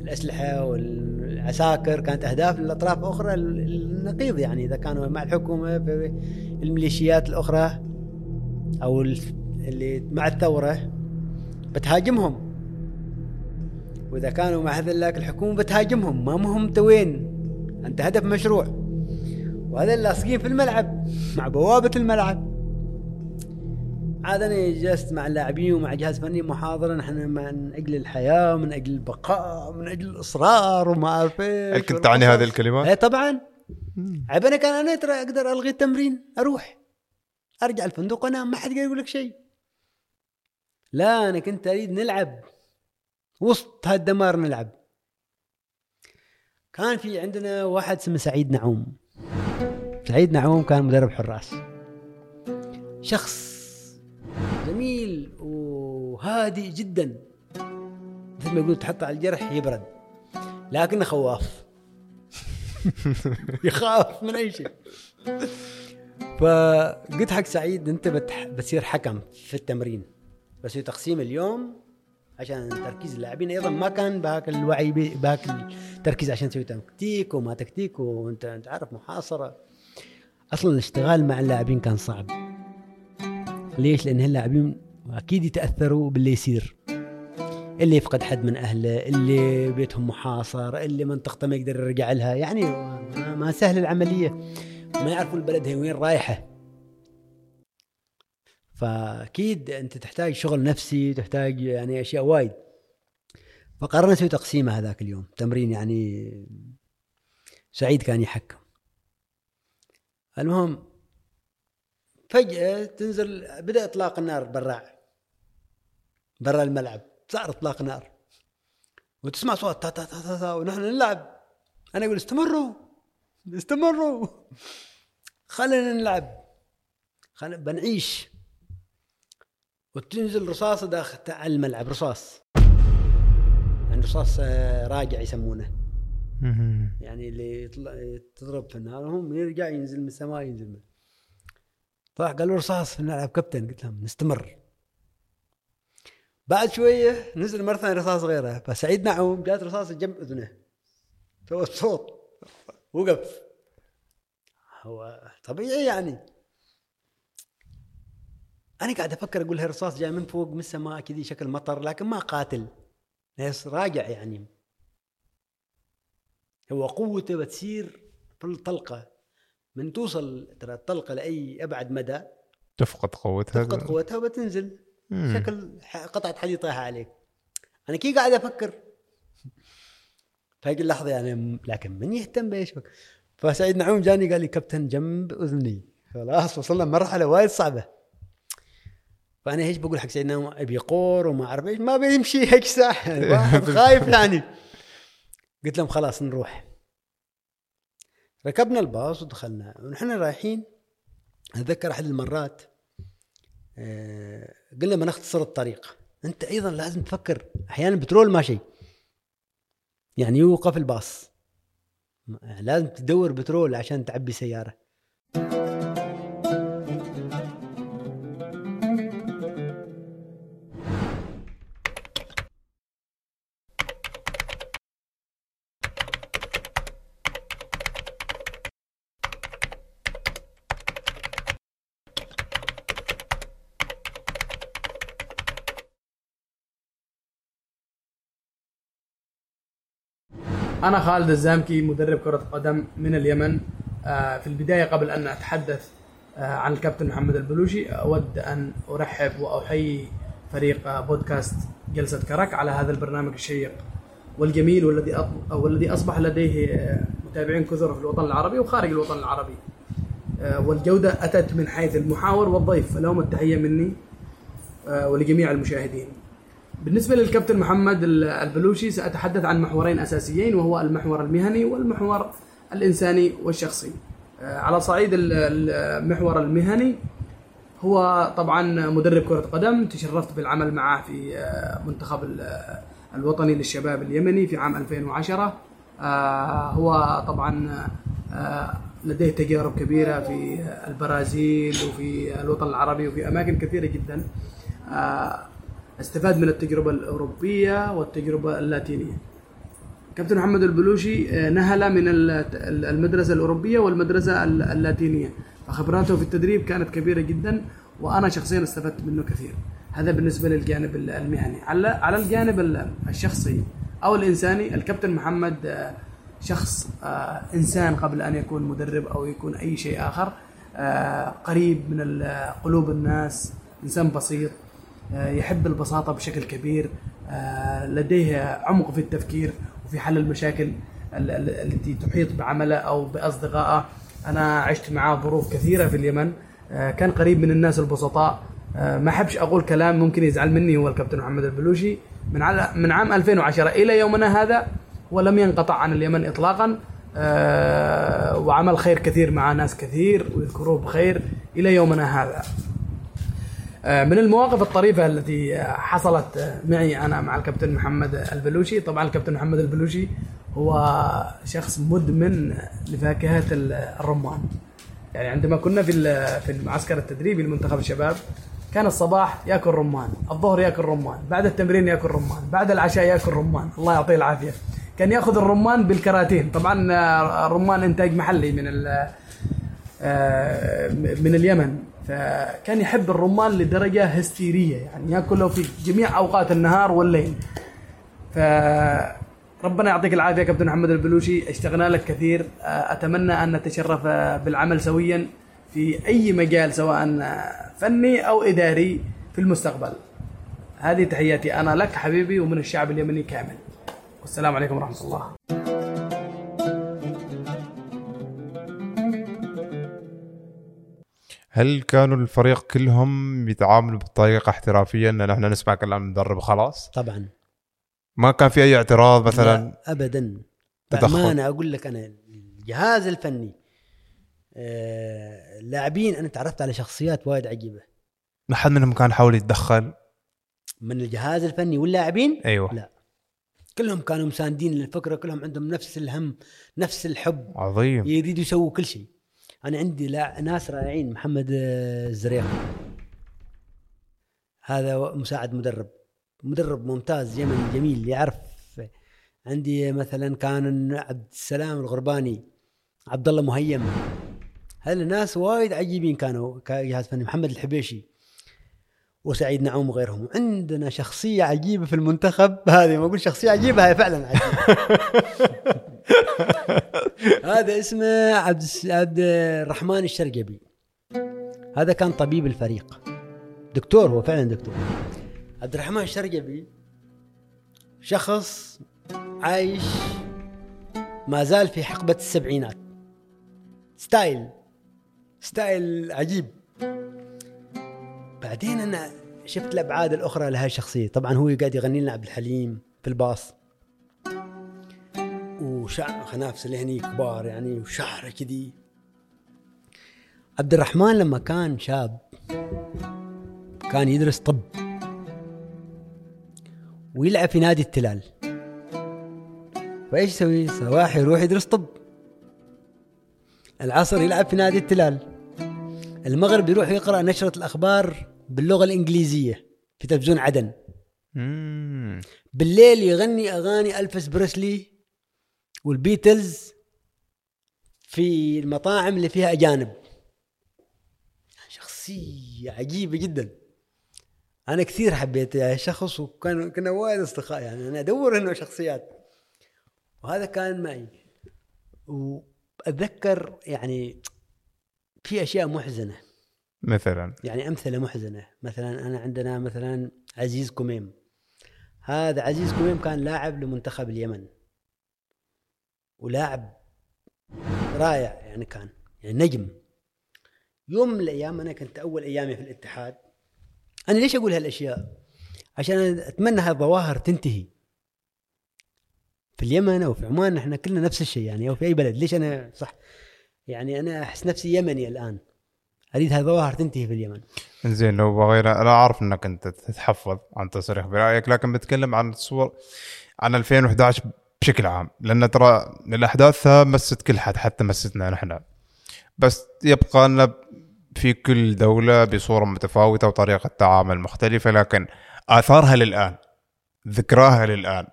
الأسلحة والعساكر كانت أهداف للأطراف الاخرى النقيض يعني إذا كانوا مع الحكومة الميليشيات الأخرى أو اللي مع الثورة بتهاجمهم. وإذا كانوا مع هذلاك الحكومة بتهاجمهم ما مهم انت وين أنت هدف مشروع. وهذا اللاصقين في الملعب مع بوابة الملعب. عاد أنا جلست مع اللاعبين ومع جهاز فني محاضره نحن من أجل الحياة ومن أجل البقاء ومن أجل الإصرار وما أعرف إيش. هل كنت تعني هذه الكلمات؟ إيه طبعا. عيب أنا كان أنا ترى أقدر ألغي التمرين أروح. أرجع الفندق وأنام ما حد يقول لك شيء. لا أنا كنت أريد نلعب وسط هالدمار نلعب. كان في عندنا واحد اسمه سعيد نعوم. سعيد نعوم كان مدرب حراس. شخص جميل وهادئ جدا. مثل ما يقول تحطه على الجرح يبرد. لكنه خواف. يخاف من أي شيء. فقلت حق سعيد أنت بتح... بتصير حكم في التمرين. بس تقسيم اليوم عشان تركيز اللاعبين. أيضا ما كان بهاك الوعي بهاك التركيز عشان تسوي تكتيك وما تكتيك وأنت أنت عارف محاصرة. أصلا الاشتغال مع اللاعبين كان صعب. ليش؟ لأن اللاعبين أكيد يتأثروا باللي يصير. اللي يفقد حد من أهله اللي بيتهم محاصر اللي منطقته ما يقدر يرجع لها. يعني ما, ما سهل العملية. ما يعرفوا البلد هي وين رايحة. فأكيد أنت تحتاج شغل نفسي تحتاج يعني أشياء وايد. فقررنا نسوي تقسيمة هذاك اليوم. تمرين يعني سعيد كان يحكم. المهم فجأة تنزل بدأ إطلاق النار برا برا الملعب. صار إطلاق نار وتسمع صوت تا تا تا تا, تا ونحن نلعب. أنا أقول استمروا. استمروا. خلينا نلعب. خلينا بنعيش. وتنزل رصاصة داخل الملعب رصاص. يعني رصاص آه، راجع يسمونه. يعني اللي يطلع تضرب في النهار هم يرجع ينزل من السماء ينزل من طلع قالوا رصاص في الملعب كابتن. قلت لهم نستمر بعد شوية نزل مرة ثانية رصاص غيره. فسعيد نعوم جات رصاص جنب أذنه. سوى صوت وقف. هو طبيعي يعني. أنا قاعد أفكر أقول هالرصاص جاي من فوق من السماء كذي شكل مطر لكن ما قاتل. بس راجع يعني. هو قوته بتصير في الطلقة. من توصل ترى الطلقة لأي أبعد مدى تفقد قوتها. تفقد قوتها وبتنزل. مم. شكل قطعة حديد طايحه عليك. أنا كي قاعد أفكر. في هذه اللحظة يعني لكن من يهتم بإيش؟ فسعيد نعوم جاني قال لي كابتن جنب أذني. خلاص وصلنا مرحله وايد صعبة. فأنا إيش بقول حق سعيد نعوم أبي قور وما أعرف إيش ما بيمشي هيك واحد خايف يعني. قلت لهم خلاص نروح. ركبنا الباص ودخلنا. ونحن رايحين أتذكر أحد المرات آه، قلنا ما نختصر الطريق. أنت أيضا لازم تفكر أحيانا بترول ماشي. يعني يوقف الباص. ما- لازم تدور بترول عشان تعبي سيارة. أنا خالد الزامكي مدرب كرة قدم من اليمن. آه، في البداية قبل أن أتحدث آه، عن الكابتن محمد البلوشي أود أن أرحب وأحيي فريق آه، بودكاست جلسة كرك على هذا البرنامج الشيق والجميل والذي والذي أصبح لديه متابعين كثر في الوطن العربي وخارج الوطن العربي. والجودة أتت من حيث المحاور والضيف. فلهم التحية مني ولجميع المشاهدين. بالنسبة للكابتن محمد ال- البلوشي سأتحدث عن محورين أساسيين وهو المحور المهني والمحور الإنساني والشخصي. آه، على صعيد ال- المحور المهني هو طبعا مدرب كرة قدم تشرفت بالعمل معه في آه، منتخب ال- الوطني للشباب اليمني في عام 2010 آه، هو طبعا لديه تجارب كبيرة في البرازيل وفي الوطن العربي وفي أماكن كثيرة جدا. استفاد من التجربة الأوروبية والتجربة اللاتينية. كابتن محمد البلوشي آه، نهل من ال- ال- المدرسة الأوروبية والمدرسة ال- اللاتينية. فخبراته في التدريب كانت كبيرة جدا وأنا شخصيا استفدت منه كثير هذا بالنسبة للجانب ال- المهني. على الجانب ال- الشخصي أو الإنساني الكابتن محمد آه، شخص آه، إنسان قبل أن يكون مدرب أو يكون أي شيء آخر قريب من قلوب الناس إنسان بسيط يحب البساطة بشكل كبير آه، لديه عمق في التفكير وفي حل المشاكل ال- ال- التي تحيط بعمله أو بأصدقائه. أنا عشت معه ظروف كثيرة في اليمن آه، كان قريب من الناس البسطاء. آه، ما أحبش أقول كلام ممكن يزعل مني هو الكابتن محمد البلوشي. من من عام 2010 إلى يومنا هذا ولم ينقطع عن اليمن اطلاقا. آه، وعمل خير كثير مع ناس كثير ويذكروه بخير إلى يومنا هذا. آه، من المواقف الطريفة التي حصلت آه، معي أنا مع الكابتن محمد البلوشي. طبعا الكابتن محمد البلوشي هو شخص مدمن لفاكهة ال- الرمان. يعني عندما كنا في في المعسكر التدريبي لمنتخب الشباب كان الصباح يأكل رمان الظهر يأكل رمان بعد التمرين يأكل رمان بعد العشاء يأكل رمان. الله يعطيه العافية. كان يأخذ الرمان بالكراتين. طبعا آه، الرمان إنتاج محلي من من اليمن. فكان يحب الرمان لدرجة هستيرية يعني ياكله في جميع أوقات النهار والليل. ف ربنا يعطيك العافية يا كابتن محمد البلوشي اشتغنا لك كثير. آه، أتمنى أن نتشرف آه، بالعمل سويا في أي مجال سواء آه، فني أو إداري في المستقبل. هذه تحياتي أنا لك حبيبي ومن الشعب اليمني كامل. والسلام عليكم ورحمة الله. هل كانوا الفريق كلهم يتعاملوا بطريقة احترافية إن نحن نسمع كلام المدرب وخلاص؟ طبعا. ما كان في أي اعتراض مثلا؟ لا ابدا. بامانه أقول لك أنا الجهاز الفني آه، اللاعبين أنا تعرفت على شخصيات وايد عجيبة. ما حد منهم كان حاول يتدخل؟ من الجهاز الفني واللاعبين؟ أيوه. لا. كلهم كانوا مساندين للفكرة كلهم عندهم نفس الهم نفس الحب. عظيم. يريدوا يسووا كل شيء. أنا عندي لا ناس رائعين محمد آه، الزريق هذا مساعد مدرب. مدرب ممتاز يمني جميل يعرف. عندي مثلا كان عبد السلام الغرباني عبد الله مهيم. هذول ناس وايد عجيبين كانوا كجهاز فني. محمد الحبيشي. وسعيد نعوم وغيرهم. عندنا شخصية عجيبة في المنتخب هذه ما أقول شخصية عجيبة هي فعلا عجيبة. هذا اسمه عبد عبد الرحمن الشرقبي. هذا كان طبيب الفريق. دكتور هو فعلا دكتور. عبد الرحمن الشرقبي شخص عايش ما زال في حقبة السبعينات. style style عجيب. بعدين أنا شفت الأبعاد الأخرى لهذه الشخصية. طبعا هو قاعد يغني لنا عبد الحليم في الباص. وشعر خنافس اللي هني كبار يعني وشعره كذي. عبد الرحمن لما كان شاب كان يدرس طب. ويلعب في نادي التلال. فإيش يسوي؟ صباح يروح يدرس طب. العصر يلعب في نادي التلال. المغرب يروح يقرأ نشرة الأخبار باللغة الإنجليزية في تلفزيون عدن. مم. بالليل يغني أغاني ألفيس بريسلي والبيتلز في المطاعم اللي فيها أجانب. شخصية عجيبة جدا. أنا كثير حبيت هذا الشخص وكان كنا وايد أصدقاء يعني أنا أدور إنه شخصيات. وهذا كان معي. وأتذكر يعني في أشياء محزنة. مثلا. يعني أمثلة محزنة. مثلا أنا عندنا مثلا عزيز كميم هذا عزيز كميم كان لاعب لمنتخب اليمن. ولاعب رائع يعني كان. يعني نجم. يوم من الأيام أنا كنت أول أيامي في الاتحاد. أنا ليش أقول هالأشياء؟ عشان أتمنى هالظواهر تنتهي. في اليمن أو في عمان إحنا كلنا نفس الشيء يعني أو في أي بلد. ليش أنا صح؟ يعني أنا أحس نفسي يمني الآن. أريد هالظواهر تنتهي في اليمن زين لو بغينا أنا أعرف إنك أنت تتحفظ عن تصريح برأيك لكن بتكلم عن الصور عن 2011 بشكل عام لأن ترى الاحداث مست كل حد حتى مستنا نحن. بس يبقى أن في كل دولة بصورة متفاوتة وطريقة تعامل مختلفة لكن آثارها للآن ذكراها للآن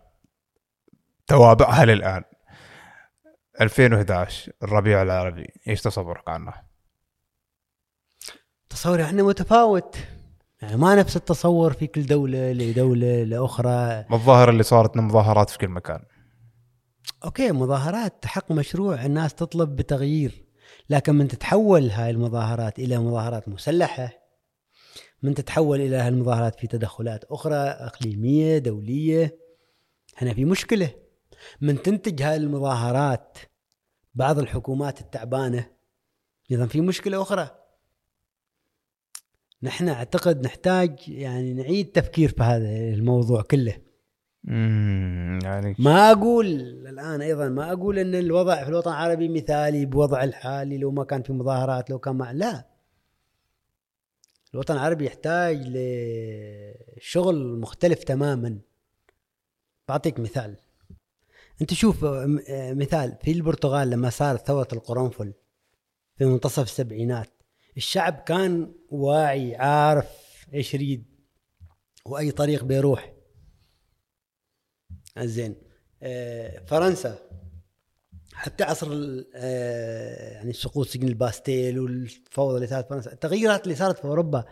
توابعها للآن. 2011 الربيع العربي إيش تصورك عنه؟ تصوري إحنا متفاوت. يعني ما نفس التصور في كل دولة لدولة لأخرى. ما الظاهرة اللي صارت مظاهرات في كل مكان. أوكي مظاهرات حق مشروع الناس تطلب بتغيير. لكن من تتحول هاي المظاهرات إلى مظاهرات مسلحة من تتحول إلى هالمظاهرات في تدخلات أخرى إقليمية دولية هنا في مشكلة. من تنتج هاي المظاهرات بعض الحكومات التعبانة إذا في مشكلة أخرى. نحن أعتقد نحتاج يعني نعيد تفكير في هذا الموضوع كله. يعني ما أقول الآن أيضا ما أقول إن الوضع في الوطن العربي مثالي بوضع الحالي لو ما كان في مظاهرات لو كان ما لا. الوطن العربي يحتاج لشغل مختلف تماما. بعطيك مثال. أنت شوف مثال في البرتغال لما صارت ثورة القرنفل في منتصف السبعينات الشعب كان واعي عارف إيش يريد وأي طريق بيروح. زين. آه، فرنسا. حتى عصر آه، يعني سقوط سجن الباستيل والفوضى اللي صارت فرنسا التغيرات اللي صارت في أوروبا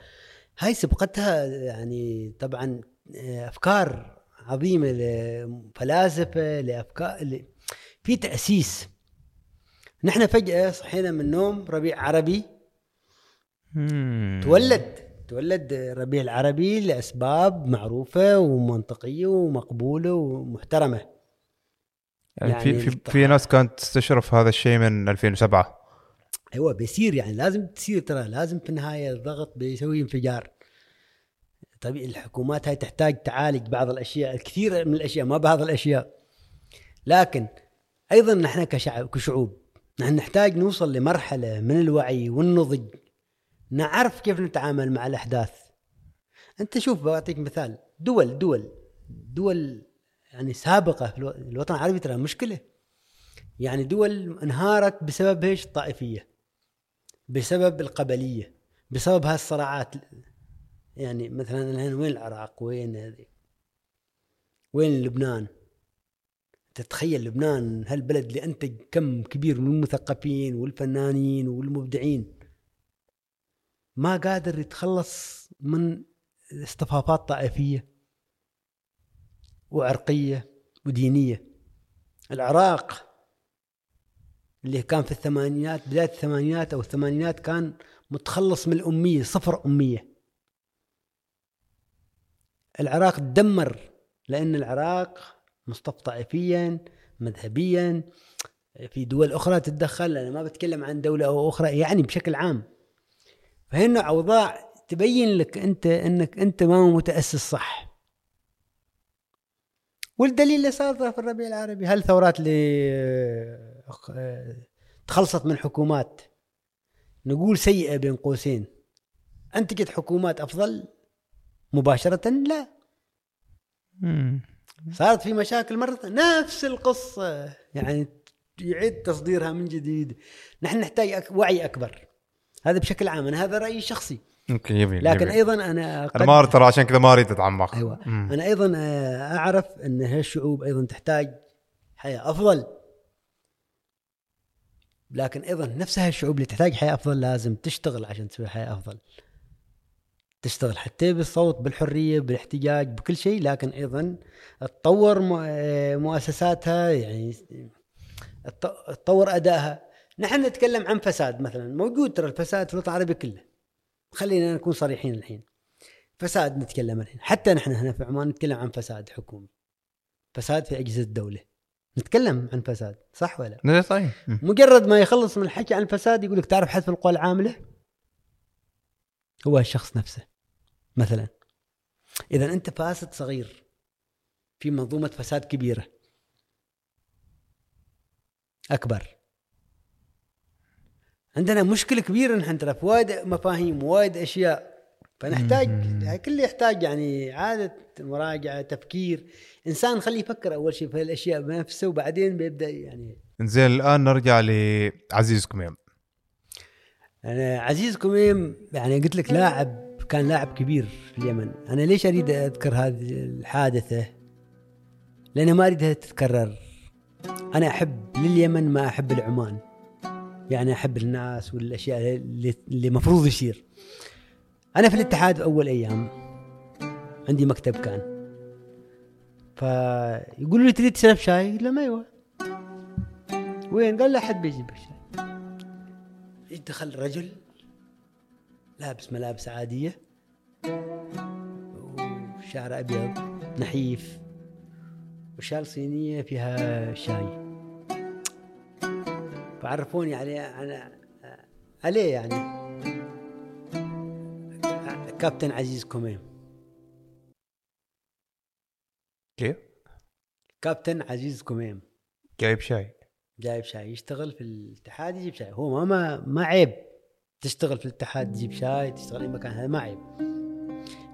هاي سبقتها يعني طبعا آه، أفكار عظيمة لفلاسفة لأفكار في تأسيس. نحن فجأة صحينا من النوم ربيع عربي. تولد تولد الربيع العربي لأسباب معروفة ومنطقية ومقبولة ومحترمة. يعني في يعني في, في ناس كانت تستشرف هذا الشيء من 2007 أيوه بيصير يعني لازم تصير ترى لازم في النهاية الضغط بيسوي انفجار. طبيعي الحكومات هاي تحتاج تعالج بعض الأشياء الكثير من الأشياء ما بعض الأشياء. لكن أيضا نحن كشعب كشعوب نحن نحتاج نوصل لمرحلة من الوعي والنضج نعرف كيف نتعامل مع الأحداث أنت شوف بعطيك مثال دول دول دول يعني سابقة في الو- الوطن العربي ترى مشكلة يعني دول انهارت بسبب إيش؟ الطائفية بسبب القبلية بسبب هالصراعات يعني مثلا الحين وين العراق؟ وين هذه؟ وين لبنان؟ تتخيل لبنان هالبلد اللي انتج كم كبير من المثقفين والفنانين والمبدعين ما قادر يتخلص من اصطفافات طائفية وعرقية ودينية. العراق اللي كان في الثمانينات بداية الثمانينات أو الثمانينات كان متخلص من الأمية صفر أمية. العراق تدمر لأن العراق مصطف طائفيا مذهبيا. في دول أخرى تتدخل أنا ما بتكلم عن دولة أو أخرى يعني بشكل عام. فهنا أوضاع تبين لك أنت أنك أنت ما متأسس صح. والدليل اللي صار في الربيع العربي هل ثورات اللي أخ- آه، تخلصت من حكومات؟ نقول سيئة بين قوسين. انتجت حكومات أفضل؟ مباشرة لا. صارت في مشاكل مرة نفس القصة. يعني يعيد تصديرها من جديد. نحن نحتاج وعي أكبر. هذا بشكل عام أنا هذا رأيي الشخصي. أوكي يبين لكن يبين. أيضا أنا أنا قد- ما ترى عشان كذا ما اريد اتعمق أيوة. مم. أنا أيضا آه، أعرف أن هالشعوب أيضا تحتاج حياة أفضل. لكن أيضا نفس هالشعوب اللي تحتاج حياة أفضل لازم تشتغل عشان تسوي حياة أفضل. تشتغل حتى بالصوت بالحرية بالاحتجاج بكل شيء. لكن أيضا تطور آه، مؤسساتها يعني تط- تطور أدائها. نحن نتكلم عن فساد مثلا. موجود ترى الفساد في الوطن العربي كله. خلينا نكون صريحين الحين. فساد نتكلم الحين. حتى نحن هنا في عمان نتكلم عن فساد حكومي. فساد في أجهزة الدولة. نتكلم عن فساد صح ولا لا؟ مم. مجرد ما يخلص من الحكي عن الفساد يقول لك تعرف حذف القوى العاملة؟ هو الشخص نفسه مثلا. إذا أنت فاسد صغير في منظومة فساد كبيرة. أكبر. عندنا مشكلة كبيرة نحن ترى في وايد مفاهيم وايد أشياء. فنحتاج كل يحتاج يعني عادة مراجعة تفكير. إنسان خليه يفكر أول شيء في الاشياء بنفسه وبعدين بيبدأ يعني. زين الآن نرجع لعزيز كميم. أنا عزيز كميم يعني قلت لك لاعب كان لاعب كبير في اليمن. أنا ليش أريد أذكر هذه الحادثة؟ لأن ما أريدها تتكرر. أنا أحب لليمن ما أحب لعمان يعني أحب الناس والأشياء اللي اللي مفروض يصير. أنا في الاتحاد في أول أيام عندي مكتب كان. فيقولوا لي تريد تشرب شاي؟ قلت لهم أيوه. وين؟ قال لا حد بيجيب الشاي دخل رجل؟ لابس ملابس عادية. وشعر أبيض نحيف. وشال صينية فيها شاي. فعرفوني عليه أنا عليه يعني. كابتن عزيز كوميم. كيف؟ كابتن عزيز كوميم. جايب شاي. جايب شاي يشتغل في الاتحاد يجيب شاي. هو ما ما, ما عيب. تشتغل في الاتحاد تجيب شاي تشتغل أي مكان هذا ما عيب.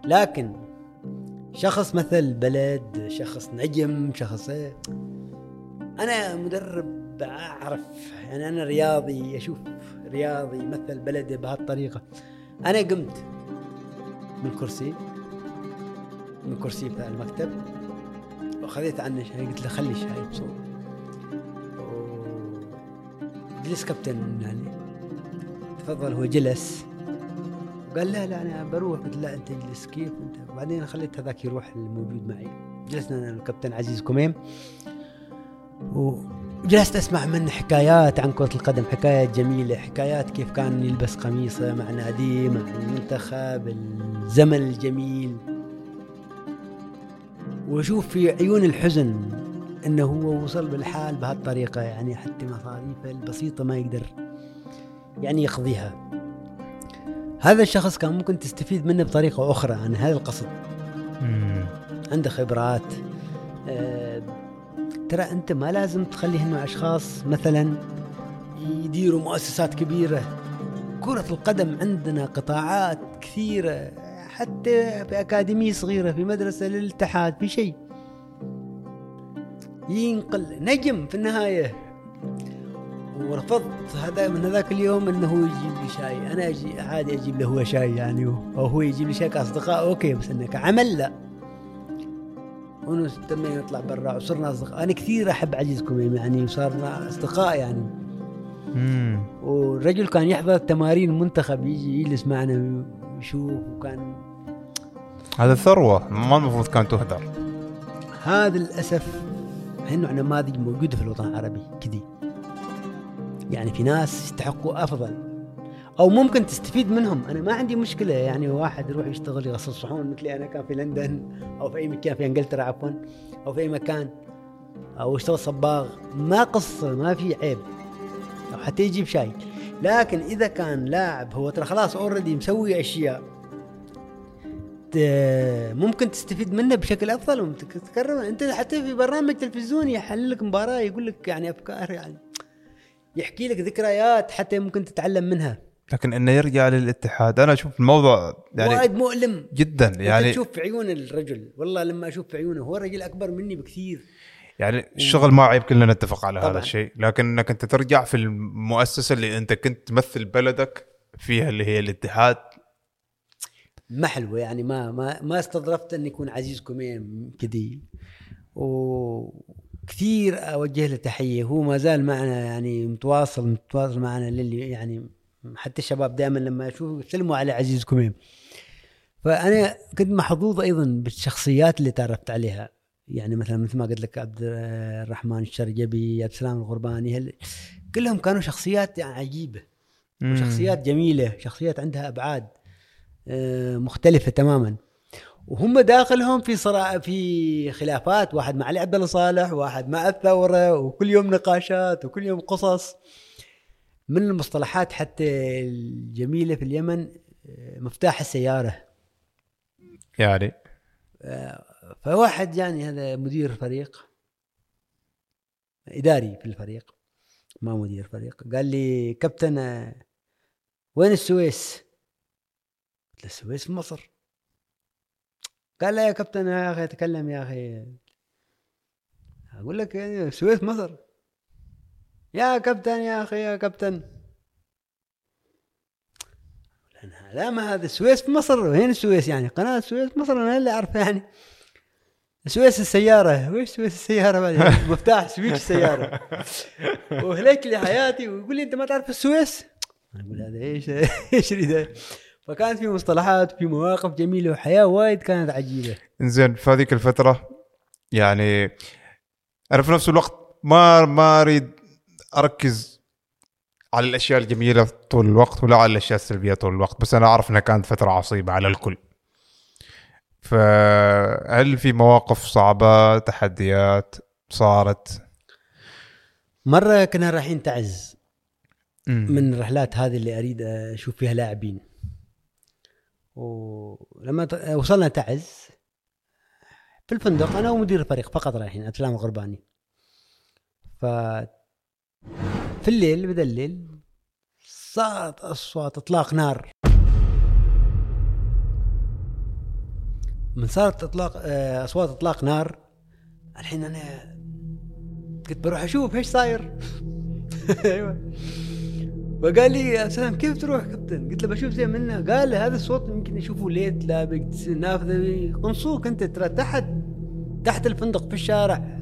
لكن شخص مثل بلد شخص نجم شخص إيه. أنا مدرب أعرف. يعني أنا رياضي أشوف رياضي يمثل بلده بهالطريقة. أنا قمت من كرسي من كرسي بتاع المكتب وخذيت عنه شاي قلت له خلي الشاي بصوت جلس كابتن يعني تفضل هو جلس. قال لا لا أنا بروح. قلت لا أنت اجلس كيف أنت؟ وبعدين خليت هذاك يروح الموجود معي. جلسنا أنا الكابتن عزيز كميم وجلست أسمع منه حكايات عن كرة القدم حكايات جميلة حكايات كيف كان يلبس قميصه مع ناديه مع المنتخب الزمن الجميل. وأشوف في عيون الحزن إنه هو وصل بالحال بهالطريقة يعني حتى مصاريفه البسيطة ما يقدر يعني يقضيها. هذا الشخص كان ممكن تستفيد منه بطريقة أخرى عن هذا القصد. عنده خبرات آه ترى أنت ما لازم تخلي انه أشخاص مثلا يديروا مؤسسات كبيرة. كرة القدم عندنا قطاعات كثيرة حتى في أكاديمية صغيرة في مدرسة للاتحاد في شيء. ينقل نجم في النهاية. ورفضت هذا من هذاك اليوم إنه هو يجيب لي شاي. أنا أجي عادي أجيب له هو شاي يعني أو هو يجيب لي شاي كأصدقاء أوكي بس انه كعمل لا. ونستمر نطلع برا وصرنا اصدقاء أنا كثير أحب عزيز كميم يعني وصارنا أصدقاء يعني. امم والرجل كان يحضر تمارين المنتخب يجي يجلس معنا ويشوف وكان هذا ثروه ما المفروض كان تهدر هذا للأسف هنو نماذج موجوده في الوطن العربي كذي. يعني في ناس يستحقوا أفضل. أو ممكن تستفيد منهم. أنا ما عندي مشكلة يعني واحد يروح يشتغل يغسل صحون مثلي أنا كان في لندن أو في أي مكان في إنجلترا عفوا أو في أي مكان أو يشتغل صباغ. ما قصة ما في عيب. أو حتى يجيب شاي. لكن إذا كان لاعب هو ترى خلاص اوريدي مسوي أشياء. ممكن تستفيد منه بشكل أفضل وتكرم أنت حتى في برنامج تلفزيوني يحلل لك مباراة يقول لك يعني أفكار يعني يحكي لك ذكريات حتى ممكن تتعلم منها. لكن إنه يرجع للاتحاد. أنا أشوف الموضوع يعني وايد مؤلم. جدا. يعني تشوف في عيون الرجل. والله لما أشوف في عيونه هو رجل أكبر مني بكثير. يعني الشغل ما عيب كلنا نتفق على هذا طبعاً. الشيء. لكن إنك أنت ترجع في المؤسسة اللي أنت كنت تمثل بلدك فيها اللي هي الاتحاد. ما حلوة يعني. ما ما ما استظرفت ان يكون عزيز كميم كذي. وكثير أوجه له تحية. هو ما زال معنا يعني متواصل متواصل معنا للي يعني حتى الشباب دائما لما أشوف يسلموا على عزيز كميم فأنا كنت محظوظ أيضا بالشخصيات اللي تعرفت عليها. يعني مثلا مثل ما قلت لك عبد الرحمن الشرجبي عبد السلام الغرباني هل كلهم كانوا شخصيات يعني عجيبة. وشخصيات جميلة شخصيات عندها أبعاد آه، مختلفة تماما. وهم داخلهم في صراع في خلافات واحد مع علي عبد الله صالح واحد مع الثورة وكل يوم نقاشات وكل يوم قصص. من المصطلحات حتى الجميلة في اليمن آه، مفتاح السيارة. يعني؟ فواحد يعني هذا مدير فريق إداري في الفريق ما مدير فريق. قال لي كابتن آه، وين السويس؟ قلت له السويس في مصر. قال لا يا كابتن يا أخي تكلم يا أخي. أقول لك يعني السويس مصر. يا كابتن يا أخي يا كابتن. لا ما هذا السويس في مصر وين السويس يعني قناة السويس مصر أنا اللي أعرف يعني. سويس السيارة ويش سويس السيارة بعد؟ مفتاح switch السيارة. وهلك لي حياتي ويقول لي أنت ما تعرف السويس؟ أقول هذا إيش؟ إيش ده؟ فكانت في مصطلحات وفي مواقف جميلة وحياة وايد كانت عجيبة. إنزين في هذيك الفترة يعني أنا في نفس الوقت ما ما أريد أركز على الأشياء الجميلة طول الوقت ولا على الأشياء السلبية طول الوقت بس أنا أعرف إنها كانت فترة عصيبة على الكل. فهل في مواقف صعبة تحديات صارت؟ مرة كنا رايحين تعز. من الرحلات هذه اللي أريد أشوف فيها لاعبين. ولما وصلنا تعز في الفندق أنا ومدير الفريق فقط رايحين افلام الغرباني ف في الليل بدأ الليل. صارت اصوات إطلاق نار. من صارت إطلاق آه، أصوات إطلاق نار الحين أنا قلت بروح أشوف إيش صاير. أيوه. فقال لي يا سلام كيف تروح كابتن؟ قلت له بشوف زي منه قال هذا الصوت يمكن يشوفوا ليت لابق نافذة. قنصوك أنت ترى تحت تحت الفندق في الشارع.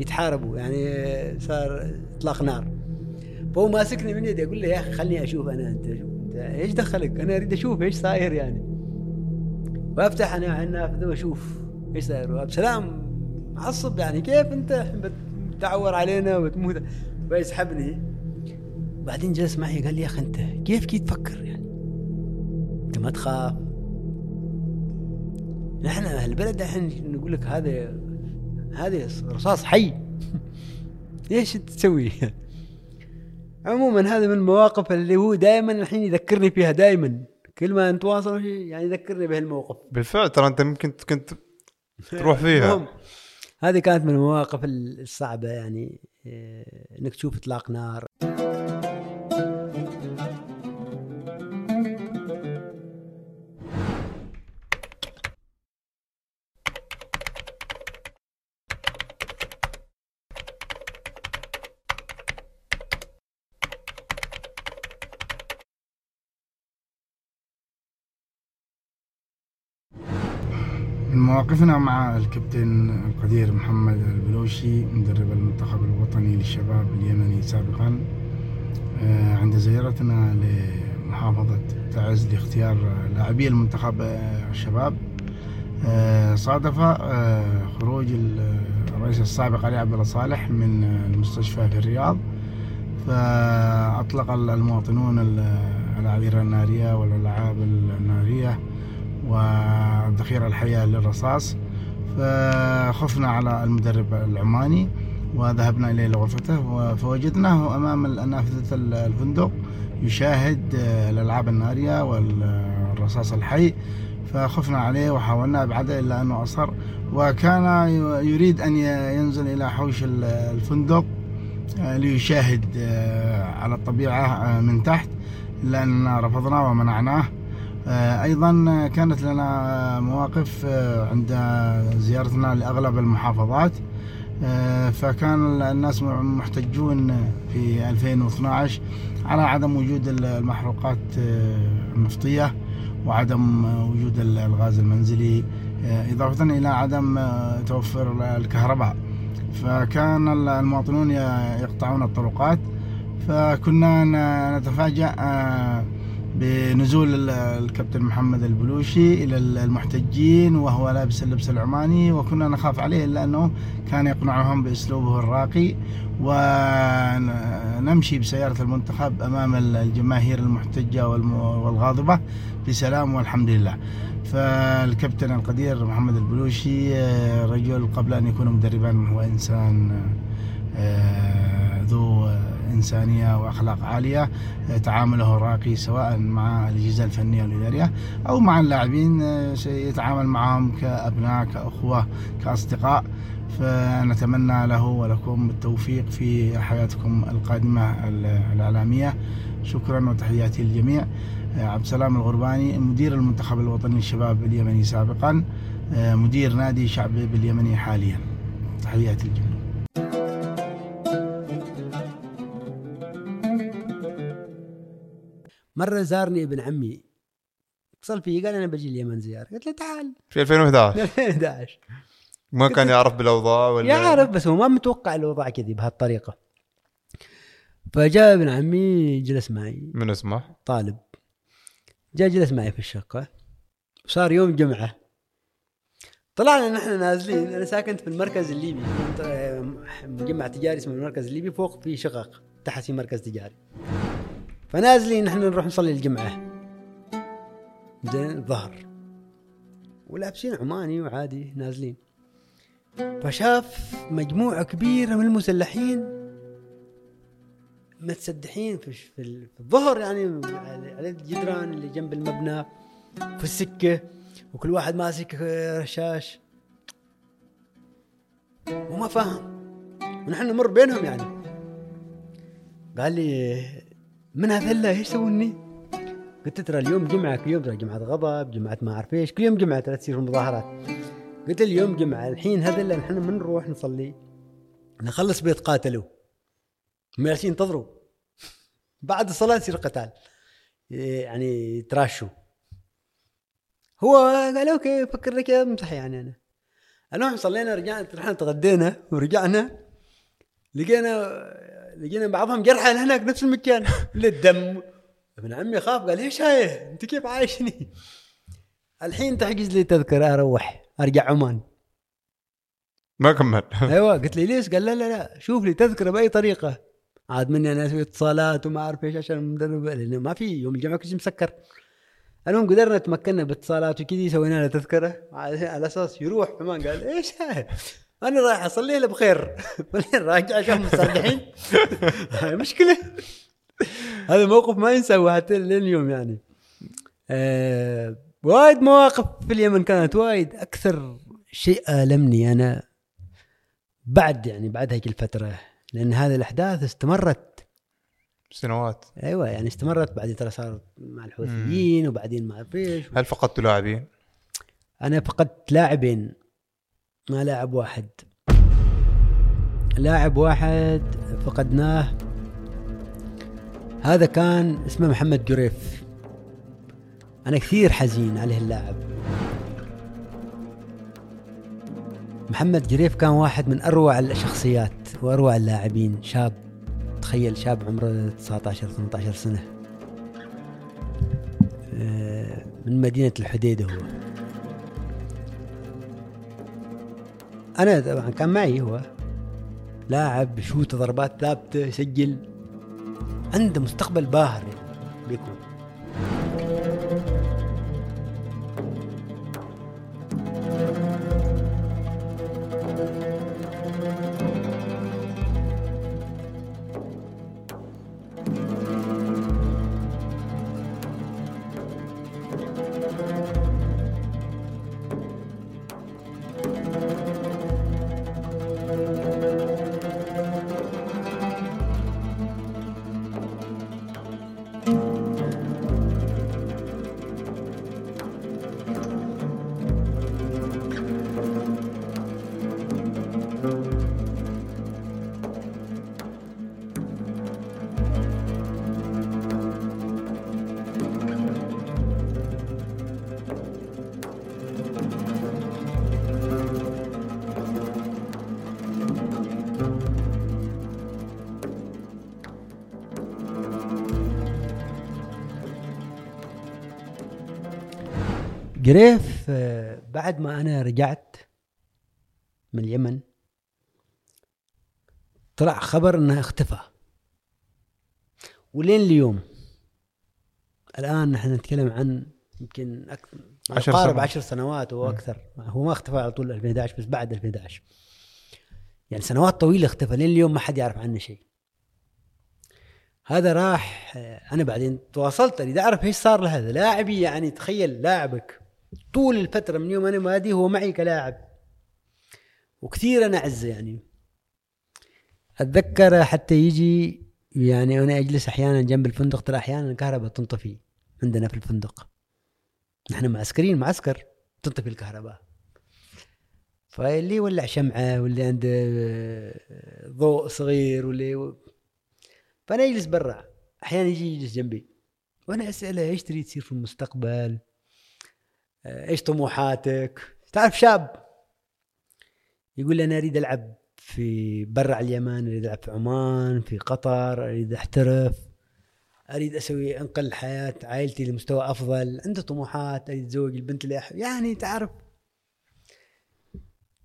يتحاربوا يعني صار إطلاق نار. فهو ماسكني من يدي أقول له يا أخي خليني أشوف أنا أنت إيش دخلك؟ أنا أريد أشوف إيش صاير يعني. وأفتح أنا النافذة وأشوف إيش صاير. وابو سلام معصب يعني كيف أنت بتعور علينا وتموت؟ فيسحبني بعدين جلس معي قال لي يا أخي أنت كيف كي تفكر يعني؟ أنت ما تخاف. نحن أهل البلد الحين نقول لك هذا هذا رصاص حي. ليش تسوي؟ عموما هذا من المواقف اللي هو دائما الحين يذكرني فيها دائما كل ما نتواصل يعني يذكرني بهالموقف. بالفعل ترى أنت ممكن كنت تروح فيها. هذه كانت من المواقف الصعبة يعني إيه، إنك تشوف إطلاق نار. مواقفنا مع الكابتن القدير محمد البلوشي مدرب المنتخب الوطني للشباب اليمني سابقا آه، عند زيارتنا لمحافظة تعز لاختيار لاعبي المنتخب آه، الشباب. آه، صادف خروج ال- الرئيس السابق علي عبد الله صالح من المستشفى في الرياض. فأطلق المواطنون ال- العذيرة النارية والألعاب النارية والذخيرة الحية للرصاص. فخفنا على المدرب العماني وذهبنا إليه لغرفته فوجدناه أمام نافذة الفندق يشاهد آه، الألعاب النارية والرصاص الحي. فخفنا عليه وحاولنا أبعده إلا أنه أصر. وكان يريد أن ينزل إلى حوش الفندق آه، ليشاهد آه، على الطبيعة آه، من تحت. إلا أننا رفضناه ومنعناه. آه، أيضا كانت لنا مواقف آه، عند زيارتنا لأغلب المحافظات. آه، فكان الناس محتجون في 2012 على عدم وجود المحروقات آه، النفطية وعدم وجود الغاز المنزلي آه، إضافة إلى عدم آه، توفر الكهرباء. فكان المواطنون يقطعون الطرقات. فكنا نتفاجأ آه، بنزول ال- الكابتن محمد البلوشي إلى المحتجين وهو لابس اللبس العماني وكنا نخاف عليه إلا أنه كان يقنعهم بأسلوبه الراقي. ونمشي بسيارة المنتخب أمام الجماهير المحتجة والم- والغاضبة بسلام والحمد لله. فالكابتن القدير محمد البلوشي آه، رجل قبل أن يكون مدربا هو إنسان آه، ذو إنسانية وأخلاق عالية آه، تعامله راقي سواء مع الأجهزة الفنية والإدارية أو مع اللاعبين آه، يتعامل معهم كأبناء كأخوة كأصدقاء. فنتمنى له ولكم التوفيق في حياتكم القادمة الإعلامية. شكرا وتحياتي للجميع. آه، عبد السلام الغرباني مدير المنتخب الوطني للشباب اليمني سابقا مدير نادي شعبي باليمني حاليا. تحياتي للجميع. مرة زارني ابن عمي. اتصل فيه قال أنا بجي اليمن زيارة. قلت له تعال. في 2011 2011 ما كان يعرف بالأوضاع ولا؟ يعرف بس هو ما متوقع الوضع كذي بهالطريقة. فجاء ابن عمي جلس معي. من اسمه؟ طالب. جاء جلس معي في الشقة. وصار يوم جمعة. طلعنا نحن نازلين. أنا ساكنت في المركز الليبي. مجمع تجاري اسمه المركز الليبي. فوق في شقق تحت في مركز تجاري. فنازلين نحن نروح نصلي الجمعة. زين الظهر ولابسين عماني وعادي نازلين. فشاف مجموعة كبيرة من المسلحين متسدحين في في ال- في الظهر يعني على الجدران اللي جنب المبنى في السكة وكل واحد ماسك رشاش. وما فاهم. ونحن نمر بينهم يعني. قال لي من هذا إيش يسووني؟ قلت ترى اليوم جمعة كل يوم ترى جمعة غضب جمعة ما أعرف إيش كل يوم جمعة ترى تصير مظاهرات. قلت اليوم جمعة الحين هذا نحن من نروح نصلي. نخلص بيتقاتلوا هم جالسين ينتظروا بعد الصلاة يصير قتال. يعني يتراشوا هو قال أوكي فكر لك امزح يعني أنا. المهم صلينا رجعنا رحنا تغدينا ورجعنا لقينا لقينا بعضهم جرحى هناك نفس المكان. للدم. ابن عمي خاف قال إيش هاي؟ أنت كيف عايشني؟ الحين تحجز لي تذكرة أروح أرجع عمان. ما كمل. أيوه قلت لي ليش؟ قال لا لا لا شوف لي تذكرة بأي طريقة. عاد مني أنا أسوي اتصالات وما أعرف إيش عشان المدرب لأنه ما في يوم الجمعة كل شيء مسكر. المهم قدرنا تمكنا باتصالات وكذي سوينا له تذكرة. على أساس يروح عمان قال إيش هاي؟ أنا رايح أصلي له بخير. بعدين راجع عشان مصدحين هاي مشكلة. هذا موقف ما ينسى حتى لليوم يعني. آه وايد مواقف في اليمن كانت وايد أكثر شيء آلمني أنا بعد يعني بعد هيك الفترة. لأن هذه الأحداث استمرت. سنوات. أيوه يعني استمرت. بعدين ترى صار مع الحوثيين وبعدين ما اعرف إيش هل فقدتوا لاعبين؟ أنا فقدت لاعبين. ما لاعب واحد. لاعب واحد فقدناه. هذا كان اسمه محمد جريف. أنا كثير حزين عليه اللاعب محمد جريف كان واحد من أروع الشخصيات وأروع اللاعبين. شاب تخيل شاب عمره 19 18 سنة. آه، من مدينة الحديده هو. أنا طبعا كان معي هو. لاعب شوت ضربات ثابتة يسجل عنده مستقبل باهر بيكون. جريف آه، بعد ما أنا رجعت من اليمن طلع خبر انه اختفى. ولين اليوم؟ الآن نحن نتكلم عن يمكن أكثر عشر سنوات. عشر سنوات وأكثر هو ما اختفى على طول 2011 بس بعد 2011 يعني سنوات طويلة اختفى لين اليوم ما حد يعرف عنه شيء. هذا راح آه، أنا بعدين تواصلت أريد أعرف إيش صار لهذا. لاعبي يعني تخيل لاعبك. طول الفترة من يوم أنا مادي هو معي كلاعب. وكثير أنا أعزه يعني. أتذكر حتى يجي يعني أنا أجلس أحيانا جنب الفندق ترى أحيانا الكهرباء تنطفي عندنا في الفندق. نحن معسكرين معسكر تنطفي الكهرباء. فاللي يولع شمعة واللي عنده آه، ضوء صغير واللي فأنا أجلس برا. أحيانا يجي يجلس جنبي. وأنا أسأله إيش تريد تصير في المستقبل؟ إيش طموحاتك؟ تعرف شاب يقول أنا أريد ألعب في برا اليمن أريد ألعب في عمان في قطر أريد أحترف أريد أسوي أنقل حياة عائلتي لمستوى أفضل. عنده طموحات؟ أريد اتزوج البنت اللي أحب. يعني تعرف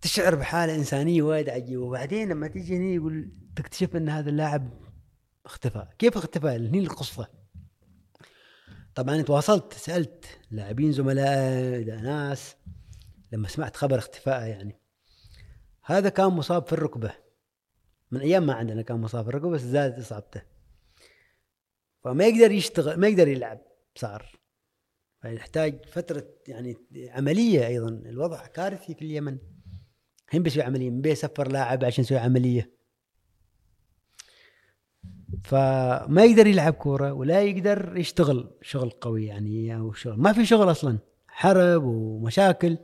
تشعر بحالة إنسانية وايد عجيبة. وبعدين لما تيجي هنا يقول تكتشف إن هذا اللاعب اختفى. كيف اختفى؟ هني القصة. طبعا تواصلت سألت لاعبين زملاء إذا ناس لما سمعت خبر اختفائه يعني. هذا كان مصاب في الركبة. من أيام ما عندنا كان مصاب في الركبة بس زادت إصابته. فما يقدر يشتغل ما يقدر يلعب صار. فيحتاج فترة يعني عملية أيضا. الوضع كارثي في اليمن. هم بيسوي عملية؟ من بيسفر لاعب عشان يسوي عملية. فما يقدر يلعب كورة ولا يقدر يشتغل شغل قوي يعني أو شغل. ما في شغل أصلا حرب ومشاكل.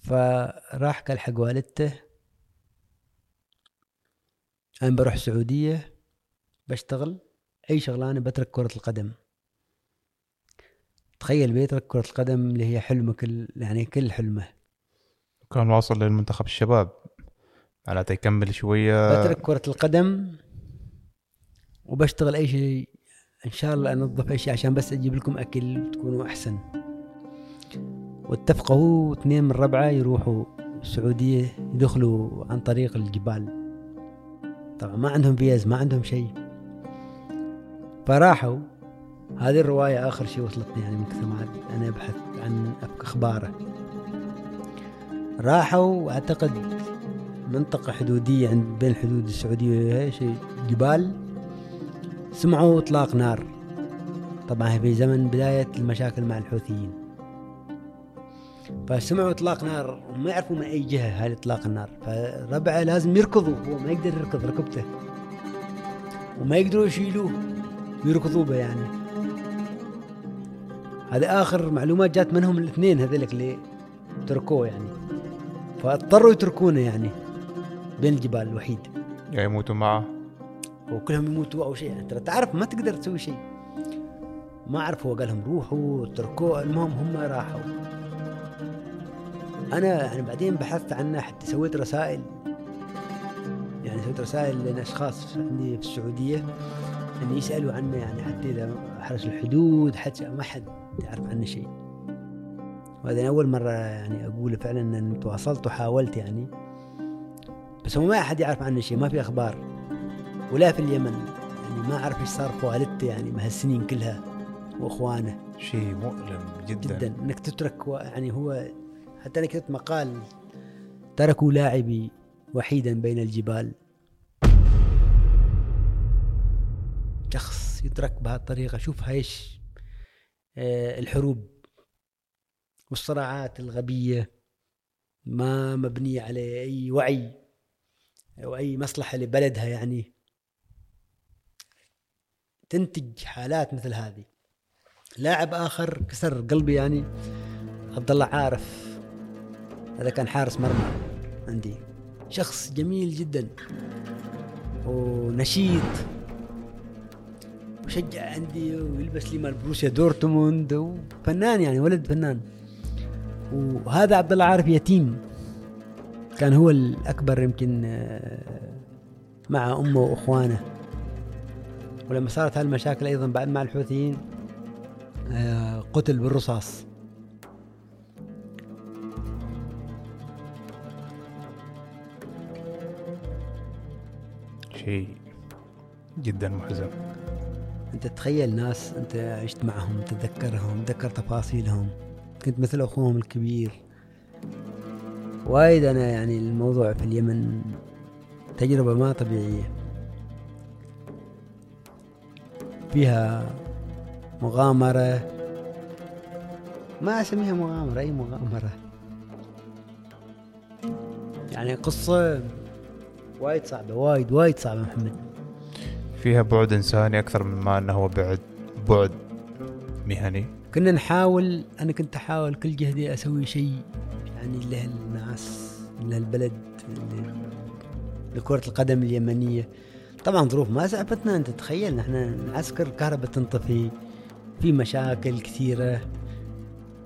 فراح قال حق والدته أنا بروح السعودية بشتغل أي شغلانة بترك كرة القدم. تخيل بيترك كرة القدم اللي هي حلمه كل يعني كل حلمه. كان واصل للمنتخب الشباب. معناته يكمل شوية. بترك كرة القدم وبشتغل أي شيء إن شاء الله أنظف أي شيء عشان بس أجيب لكم أكل وتكونوا أحسن. واتفقوا هو واثنين من ربعة يروحوا السعودية يدخلوا عن طريق الجبال. طبعا ما عندهم فيز ما عندهم شيء. فراحوا. هذه الرواية آخر شيء وصلتني يعني من كثر ما أنا أبحث عن أخباره. راحوا وأعتقد منطقة حدودية عند بين حدود السعودية شيء جبال. سمعوا إطلاق نار. طبعا في زمن بداية المشاكل مع الحوثيين. فسمعوا إطلاق نار وما يعرفوا من أي جهة هذا إطلاق النار. فربعه لازم يركضوا هو ما يقدر يركض ركبته. وما يقدروا يشيلوه ويركضوا به يعني هذا آخر معلومات جات منهم الاثنين هذولك اللي تركوه يعني. فاضطروا يتركونه يعني بين الجبال الوحيد. يا يموتوا معه. وكلهم يموتوا أو شيء. يعني ترى تعرف ما تقدر تسوي شيء. ما عرف هو قال لهم روحوا تركوه المهم هم راحوا. أنا يعني بعدين بحثت عنه حتى سويت رسائل. يعني سويت رسائل لاشخاص عندي في السعودية إن يسألوا عنه يعني حتى إذا حرس الحدود حتى ما حد يعرف عنه شيء. وهذا أول مرة يعني أقول فعلا إن تواصلت وحاولت يعني. بس هو ما أحد يعرف عنه شيء ما في أخبار. ولا في اليمن. يعني ما أعرف إيش صار في والدته يعني مع السنين كلها وإخوانه. شيء مؤلم جدا. جدا. إنك تترك يعني هو حتى أنا كتبت مقال تركوا لاعبي وحيدا بين الجبال. شخص يترك بهالطريقة شوف إيش آه، الحروب والصراعات الغبية. ما مبنية على أي وعي أو أي مصلحة لبلدها يعني. تنتج حالات مثل هذه. لاعب آخر كسر قلبي يعني عبد الله عارف. هذا كان حارس مرمى عندي. شخص جميل جدا ونشيط. وشجع عندي ويلبس لي مال بروسيا دورتموند. وفنان يعني ولد فنان. وهذا عبد الله عارف يتيم. كان هو الأكبر يمكن آه، مع أمه وإخوانه. ولما صارت هالمشاكل أيضا بعد مع الحوثيين آه، قتل بالرصاص. شيء جدا محزن. أنت تخيل ناس أنت عشت معهم تتذكرهم تذكر تفاصيلهم. كنت مثل أخوهم الكبير. وايد أنا يعني الموضوع في اليمن تجربة ما طبيعية. فيها مغامرة؟ ما أسميها مغامرة أي مغامرة. يعني قصة وايد صعبة وايد وايد صعبة محمد. فيها بعد إنساني أكثر من ما إنه هو بعد بعد مهني. كنا نحاول أنا كنت أحاول كل جهدي أسوي شيء يعني لهالناس لهالبلد لكرة القدم اليمنية. طبعا ظروف ما سعفتنا أنت تخيل نحن نعسكر كهرباء تنطفي في مشاكل كثيرة.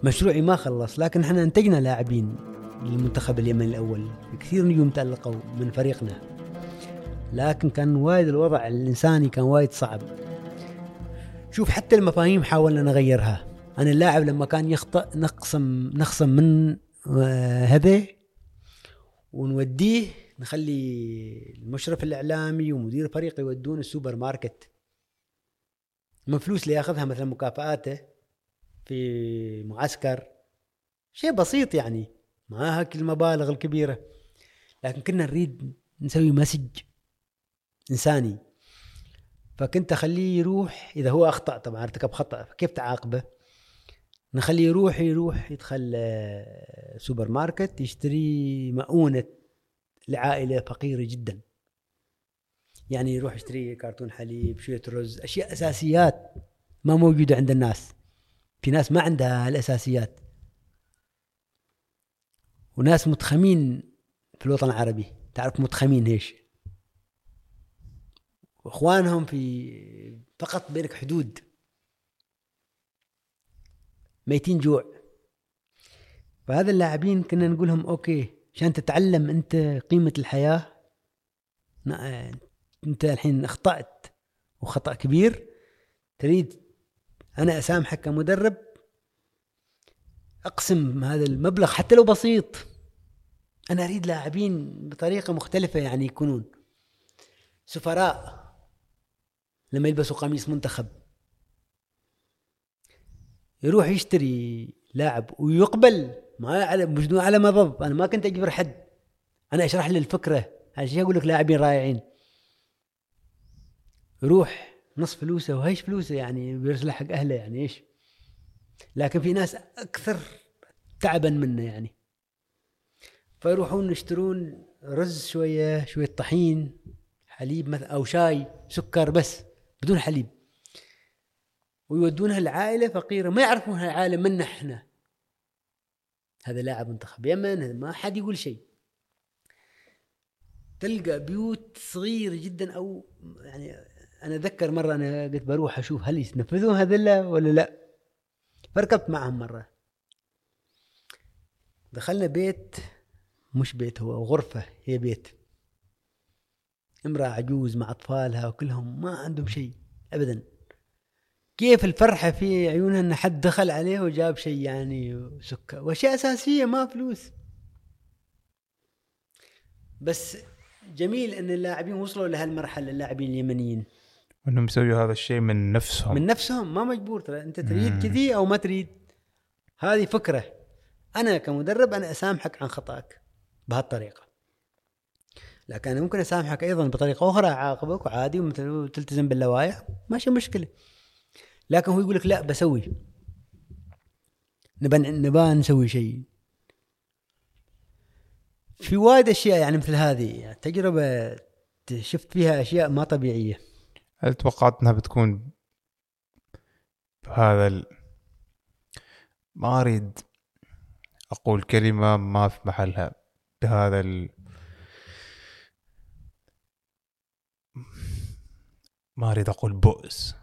مشروعي ما خلص لكن إحنا أنتجنا لاعبين للمنتخب اليمني الأول. كثير نجوم تألقوا من فريقنا. لكن كان وايد الوضع الإنساني كان وايد صعب. شوف حتى المفاهيم حاولنا نغيرها. أنا اللاعب لما كان يخطئ نقسم نخصم من آه، هذا ونوديه نخلي المشرف الإعلامي ومدير الفريق يودون السوبر ماركت. من فلوس اللي ياخذها مثلا مكافآته في معسكر. شيء بسيط يعني ما هاك المبالغ الكبيرة. لكن كنا نريد نسوي message إنساني. فكنت أخليه يروح إذا هو أخطأ طبعا ارتكب خطأ. فكيف تعاقبه؟ نخليه يروح يروح يدخل سوبر ماركت يشتري مؤونة لعائلة فقيرة جدا. يعني يروح يشتري كرتون حليب شوية رز أشياء أساسيات ما موجودة عند الناس. في ناس ما عندها الأساسيات. وناس متخمين في الوطن العربي. تعرف متخمين إيش؟ واخوانهم في فقط بينك حدود. ميتين جوع. فهذا اللاعبين كنا نقول لهم أوكي عشان تتعلم انت قيمة الحياة انت الحين أخطأت وخطأ كبير تريد أنا أسامحك كمدرب أقسم هذا المبلغ حتى لو بسيط. أنا أريد لاعبين بطريقة مختلفة يعني يكونون. سفراء لما يلبسوا قميص منتخب. يروح يشتري لاعب ويقبل. ما على بدون على مضض أنا ما كنت أجبر حد. أنا أشرح لي الفكرة. الشيء أقول لك لاعبين رائعين. يروح نص فلوسه وهيش فلوسه يعني بيرسلها حق أهله يعني إيش؟ لكن في ناس أكثر تعبا منه يعني. فيروحون يشترون رز شوية شوية طحين حليب مثلا أو شاي سكر بس بدون حليب. ويودونها لعائلة فقيرة. ما يعرفون هالعائله من إحنا هذا لاعب منتخب يمن ما حد يقول شيء. تلقى بيوت صغيره جدا أو يعني أنا أتذكر مرة أنا قلت بروح أشوف هل ينفذون هذا ولا لا. فركبت معهم مرة. دخلنا بيت مش بيت هو غرفة هي بيت. امرأة عجوز مع أطفالها وكلهم ما عندهم شيء ابدا. كيف الفرحة في عيونها إن حد دخل عليه وجاب شيء يعني سكر وأشياء أساسية ما فلوس. بس جميل إن اللاعبين وصلوا لهالمرحلة اللاعبين اليمنيين. إنهم يسووا هذا الشيء من نفسهم. من نفسهم ما مجبور. ترى أنت تريد. كذي أو ما تريد. هذه فكرة. أنا كمدرب أنا أسامحك عن خطأك بهالطريقة. لكن أنا ممكن أسامحك أيضا بطريقة أخرى أعاقبك وعادي ومثل- وتلتزم باللوائح. ماشي مشكلة. لكن هو يقول لك لا بسوي. نبى نبى نسوي شيء. في وايد أشياء يعني مثل هذه. تجربة شفت فيها أشياء ما طبيعية. هل توقعت إنها بتكون بهذا ال... ما أريد أقول كلمة ما في محلها. بهذا ال... ما أريد أقول بؤس.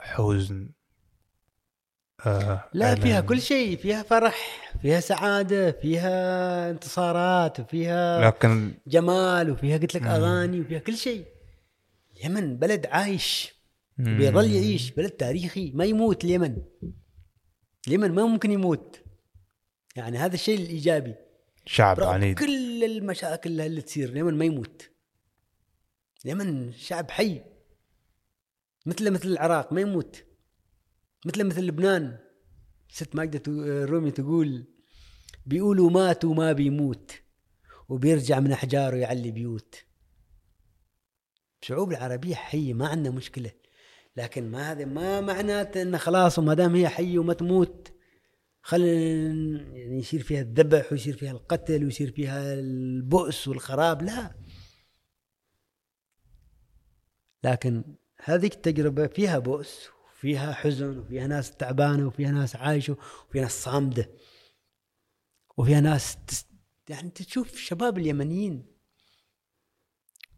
حزن آه لا ألم. فيها كل شيء. فيها فرح فيها سعادة فيها انتصارات وفيها لكن جمال وفيها قلت لك مم. أغاني وفيها كل شيء. اليمن بلد عايش. بيظل يعيش بلد تاريخي ما يموت اليمن. اليمن ما ممكن يموت. يعني هذا الشيء الإيجابي. شعب عنيد. كل المشاكل اللي تصير اليمن ما يموت. اليمن شعب حي. مثل مثل العراق ما يموت. مثل مثل لبنان. ست ماجدة الرومي تقول بيقولوا مات وما بيموت وبيرجع من أحجاره يعلي بيوت. الشعوب العربية حية ما عندنا مشكلة. لكن ما هذا ما معناته إنه خلاص وما دام هي حية وما تموت خلينا يعني يصير فيها الذبح ويصير فيها القتل ويصير فيها البؤس والخراب لا. لكن هذه التجربة فيها بؤس وفيها حزن وفيها ناس تعبانة وفيها ناس عايشة وفيها ناس صامدة وفيها ناس تس... يعني تشوف الشباب اليمنيين.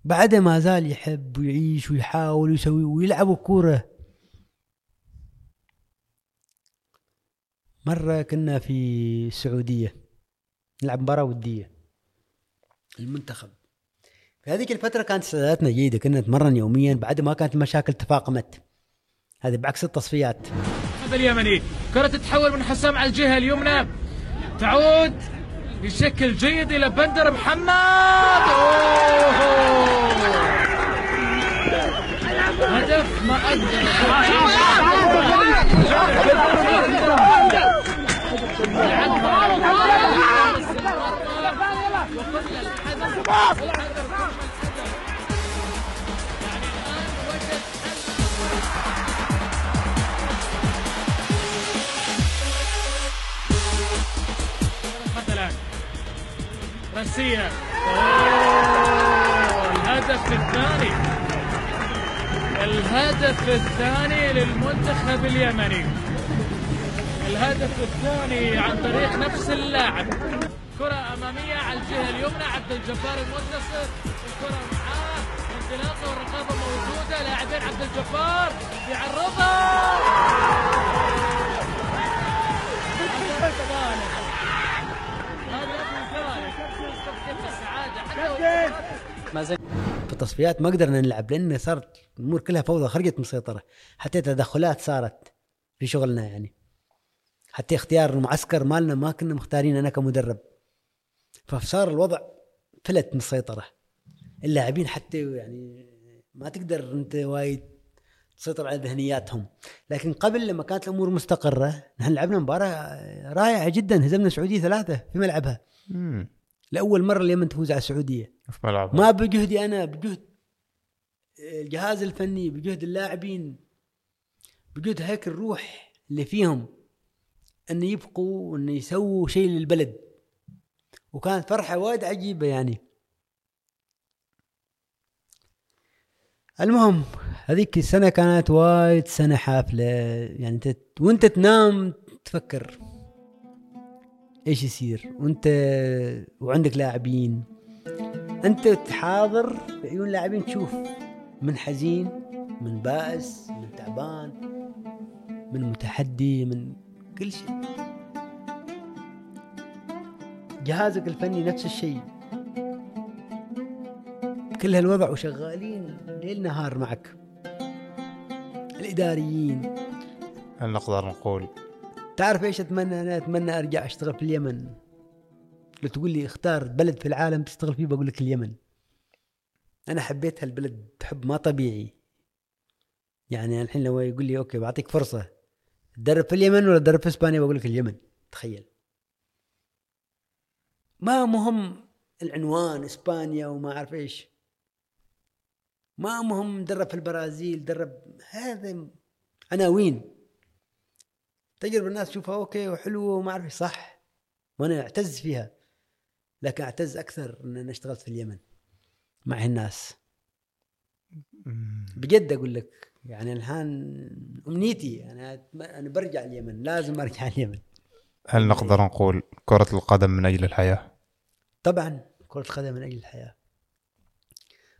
بعده ما زال يحب ويعيش ويحاول ويسوي ويلعبوا كورة. مرة كنا في السعودية نلعب مباراة ودية. المنتخب. في هذيك الفترة كانت استعداداتنا جيدة كنا نتمرن يوميا بعد ما كانت المشاكل تفاقمت. هذه بعكس التصفيات. هذا اليمني. كرة تتحول من حسام على الجهة اليمنى. تعود بشكل جيد إلى بندر محمد. أوه. هدف الباص مثلا رنسية الهدف الثاني. الهدف الثاني للمنتخب اليمني. الهدف الثاني عن طريق نفس اللاعب. كرة أمامية على الجهة اليمنى عبد الجبار المنتصر الكرة معاه انطلاقه والرقابة موجودة لاعبين عبد الجبار يعرضها في التصفيات ما قدرنا نلعب لأن صارت الأمور كلها فوضى خرجت من السيطره حتى تدخلات صارت في شغلنا يعني. حتى اختيار المعسكر مالنا ما كنا مختارين أنا كمدرب. فصار الوضع فلت من السيطرة. اللاعبين حتى يعني ما تقدر أنت وايد تسيطر على ذهنياتهم. لكن قبل لما كانت الأمور مستقرة نحن لعبنا مباراة رائعة جدا هزمنا السعوديه ثلاثة في ملعبها. مم. لأول مرة اليمن تفوز على السعودية. في ملعب. ما بجهدي أنا بجهد الجهاز الفني بجهد اللاعبين بجهد هيك الروح اللي فيهم إن يبقوا وان يسووا شيء للبلد. وكانت فرحة وايد عجيبة يعني. المهم هذيك السنة كانت وايد سنة حافلة يعني انت وانت تنام تفكر إيش يصير؟ وانت وعندك لاعبين. انت تحاضر بعيون لاعبين تشوف من حزين من بائس من تعبان من متحدي من كل شيء. جهازك الفني نفس الشيء. كل هالوضع وشغالين ليل نهار معك. الإداريين. هل نقدر نقول؟ تعرف إيش أتمنى؟ أنا أتمنى أرجع أشتغل في اليمن. لو تقول لي اختار بلد في العالم تشتغل فيه بقول لك اليمن. أنا حبيت هالبلد حب ما طبيعي. يعني الحين لو يقول لي أوكي بعطيك فرصة. تدرب في اليمن ولا تدرب في إسبانيا بقول لك اليمن. تخيل. ما مهم العنوان إسبانيا وما أعرف إيش. ما مهم درب في البرازيل درب هذا عناوين. تجربة الناس تشوفها أوكي وحلوة وما أعرف صح. وأنا أعتز فيها لكن أعتز أكثر إن أنا اشتغلت في اليمن مع هالناس. بجد أقول لك يعني الآن أمنيتي أنا أنا برجع اليمن لازم أرجع اليمن. هل نقدر نقول كرة القدم من أجل الحياة؟ طبعا كرة القدم من أجل الحياة.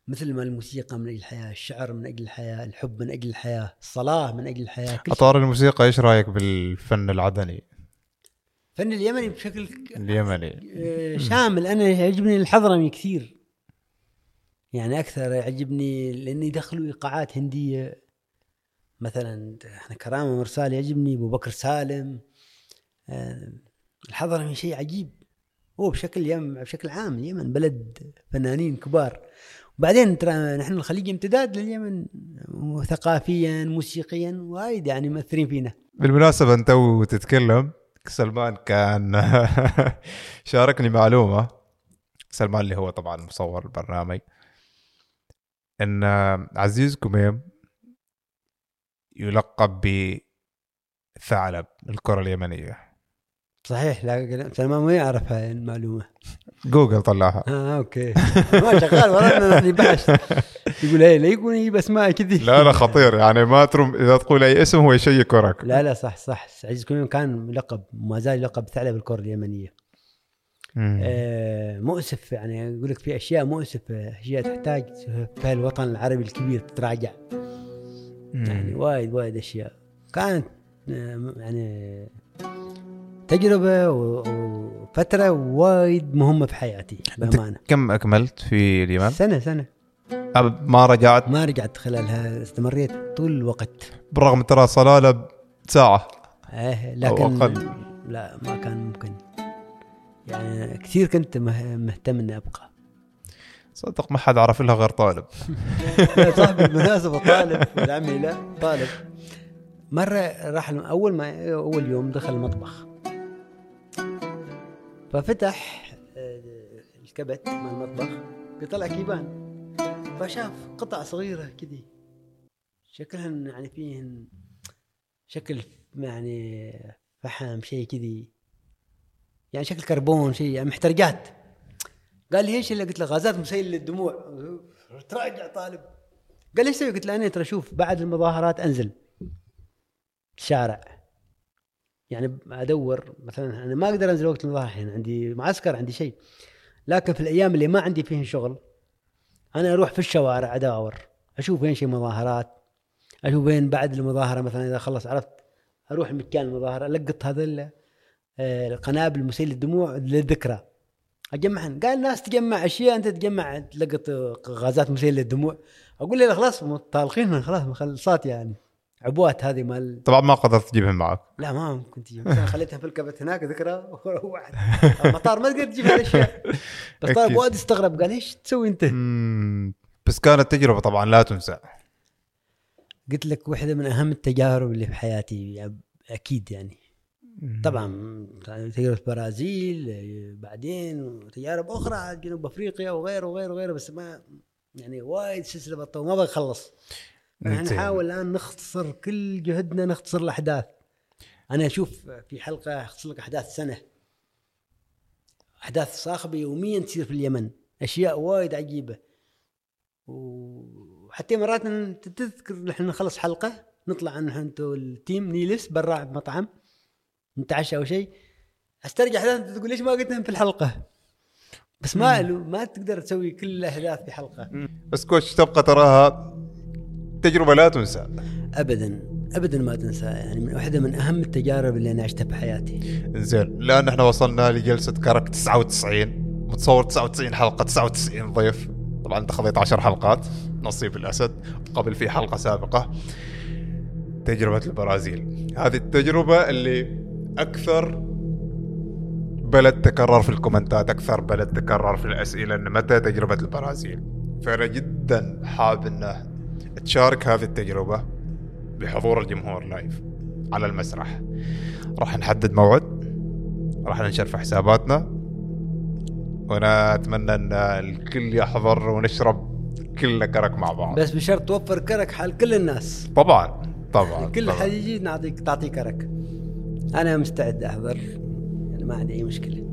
مثل ما الموسيقى من أجل الحياة، الشعر من أجل الحياة، الحب من أجل الحياة، الصلاة من أجل الحياة، كل. أطار الموسيقى إيش رأيك بالفن العدني؟ الفن اليمني بشكل اليمني. آه، شامل. أنا يعجبني الحضرمي كثير. يعني أكثر يعجبني لأن يدخلوا إيقاعات هندية. مثلا إحنا كرامة مرسال يعجبني أبو بكر سالم. آه، الحضرمي شيء عجيب. هو بشكل يم بشكل عام اليمن بلد فنانين كبار. وبعدين ترى نحن الخليج امتداد لليمن ثقافيا موسيقيا وايد يعني مؤثرين فينا. بالمناسبة أنت وتتكلم سلمان كان شاركني معلومة سلمان اللي هو طبعا مصور البرنامج إن عزيز كميم يلقب بثعلب الكرة اليمنية. صحيح لا سلمان ما يعرف هاي المعلومة. جوجل طلعها. آه أوكي. ما شغال ورانا نحن بحث. يقول هي لا يكون يجيب اسماء كذي. لا لا خطير. يعني ما ترم إذا تقول أي اسم هو يشيك وراك. لا لا صح صح. عزيز كميم كان لقب ما زال لقب ثعلب الكرة اليمنية. آه مؤسف يعني يقول لك في أشياء مؤسفة أشياء تحتاج في الوطن العربي الكبير تتراجع. يعني وايد وايد أشياء. كانت آه، يعني تجربة و- وفترة وايد مهمة في حياتي بأمانة. كم أكملت في اليمن؟ سنة سنة. أب- ما رجعت؟ ما رجعت خلالها استمريت طول الوقت. بالرغم ترى صلالة ساعة إيه لكن أقل. لا ما كان ممكن. يعني كثير كنت مه- مهتم إني أبقى. صدق ما حد عرف لها غير طالب. صاحب بالمناسبه طالب ولد عمي لا طالب. مرة راح أول ما أول يوم دخل المطبخ. ففتح آه، الكبت مال المطبخ بيطلع كيبان. فشاف قطع صغيرة كذي. شكلهن يعني فيهن شكل يعني فحم شيء كذي. يعني شكل كربون شيء يعني محترقات. قال لي إيش اللي؟ قلت له غازات مسيل للدموع. تراجع طالب. قال لي تسوي؟ قلت له أنا ترى شوف بعد المظاهرات أنزل الشارع يعني أدور مثلا أنا ما أقدر أنزل وقت المظاهره الحين عندي معسكر عندي شيء. لكن في الأيام اللي ما عندي فيهن شغل أنا أروح في الشوارع ادور أشوف وين شيء مظاهرات أشوف وين بعد المظاهرة مثلا إذا خلص عرفت أروح مكان المظاهرة ألقط هذا آه، القنابل المسيل للدموع للذكرى. أجمعهن. قال الناس تجمع أشياء أنت تجمع تلقط غازات مسيله للدموع. أقول له خلاص طالقين خلاص مخلصات يعني. عبوات هذه مال طبعا ما قدرت تجيبهم معك. لا ما كنت أجيب مثلا خليتها في الكبت هناك ذكرى. وروحت المطار ما تقدر تجيب هالأشياء. بس طالب. وايد استغرب قال إيش تسوي أنت؟ بس كانت تجربة طبعا لا تنسى. قلت لك واحدة من أهم التجارب اللي في حياتي يعني أكيد يعني. طبعا تجربة البرازيل بعدين وتجارب أخرى جنوب أفريقيا وغيره وغيره وغيره بس ما يعني وايد سلسلة وما بخلص. نحاول الآن نختصر كل جهدنا نختصر الأحداث. أنا أشوف في حلقة أختصر لك أحداث سنة. أحداث صاخبة يوميا تصير في اليمن. أشياء وايد عجيبة. وحتى مرات تذكر نحن نخلص حلقة نطلع نحن انتو التيم نجلس برا بمطعم نتعشى أو شيء. أسترجع أحداث تقول ليش ما قلتهم في الحلقة؟ بس ما ما تقدر تسوي كل الاحداث في حلقة. بس كوتش تبقى تراها تجربه لا تنسى. ابدا ابدا ما تنسى. يعني من واحدة من أهم التجارب اللي أنا عشتها في حياتي زين لأن إحنا وصلنا لجلسة كرك 99 متصور 99 حلقة 99 ضيف. طبعا أنت خذيت 10 حلقات نصيب الأسد. قبل في حلقة سابقة. تجربة البرازيل. هذه التجربة اللي أكثر بلد تكرر في الكومنتات أكثر بلد تكرر في الأسئلة إن متى تجربة البرازيل. فأنا جدا حاب إنه تشارك هذه التجربة بحضور الجمهور لايف على المسرح. راح نحدد موعد راح ننشر في حساباتنا وأنا اتمنى إن الكل يحضر ونشرب كلنا كرك مع بعض. بس بشرط توفر كرك حال كل الناس. طبعا طبعا كل. حد يجي نعطيك تعطيه كرك. أنا مستعد أحضر يعني ما عندي أي مشكلة.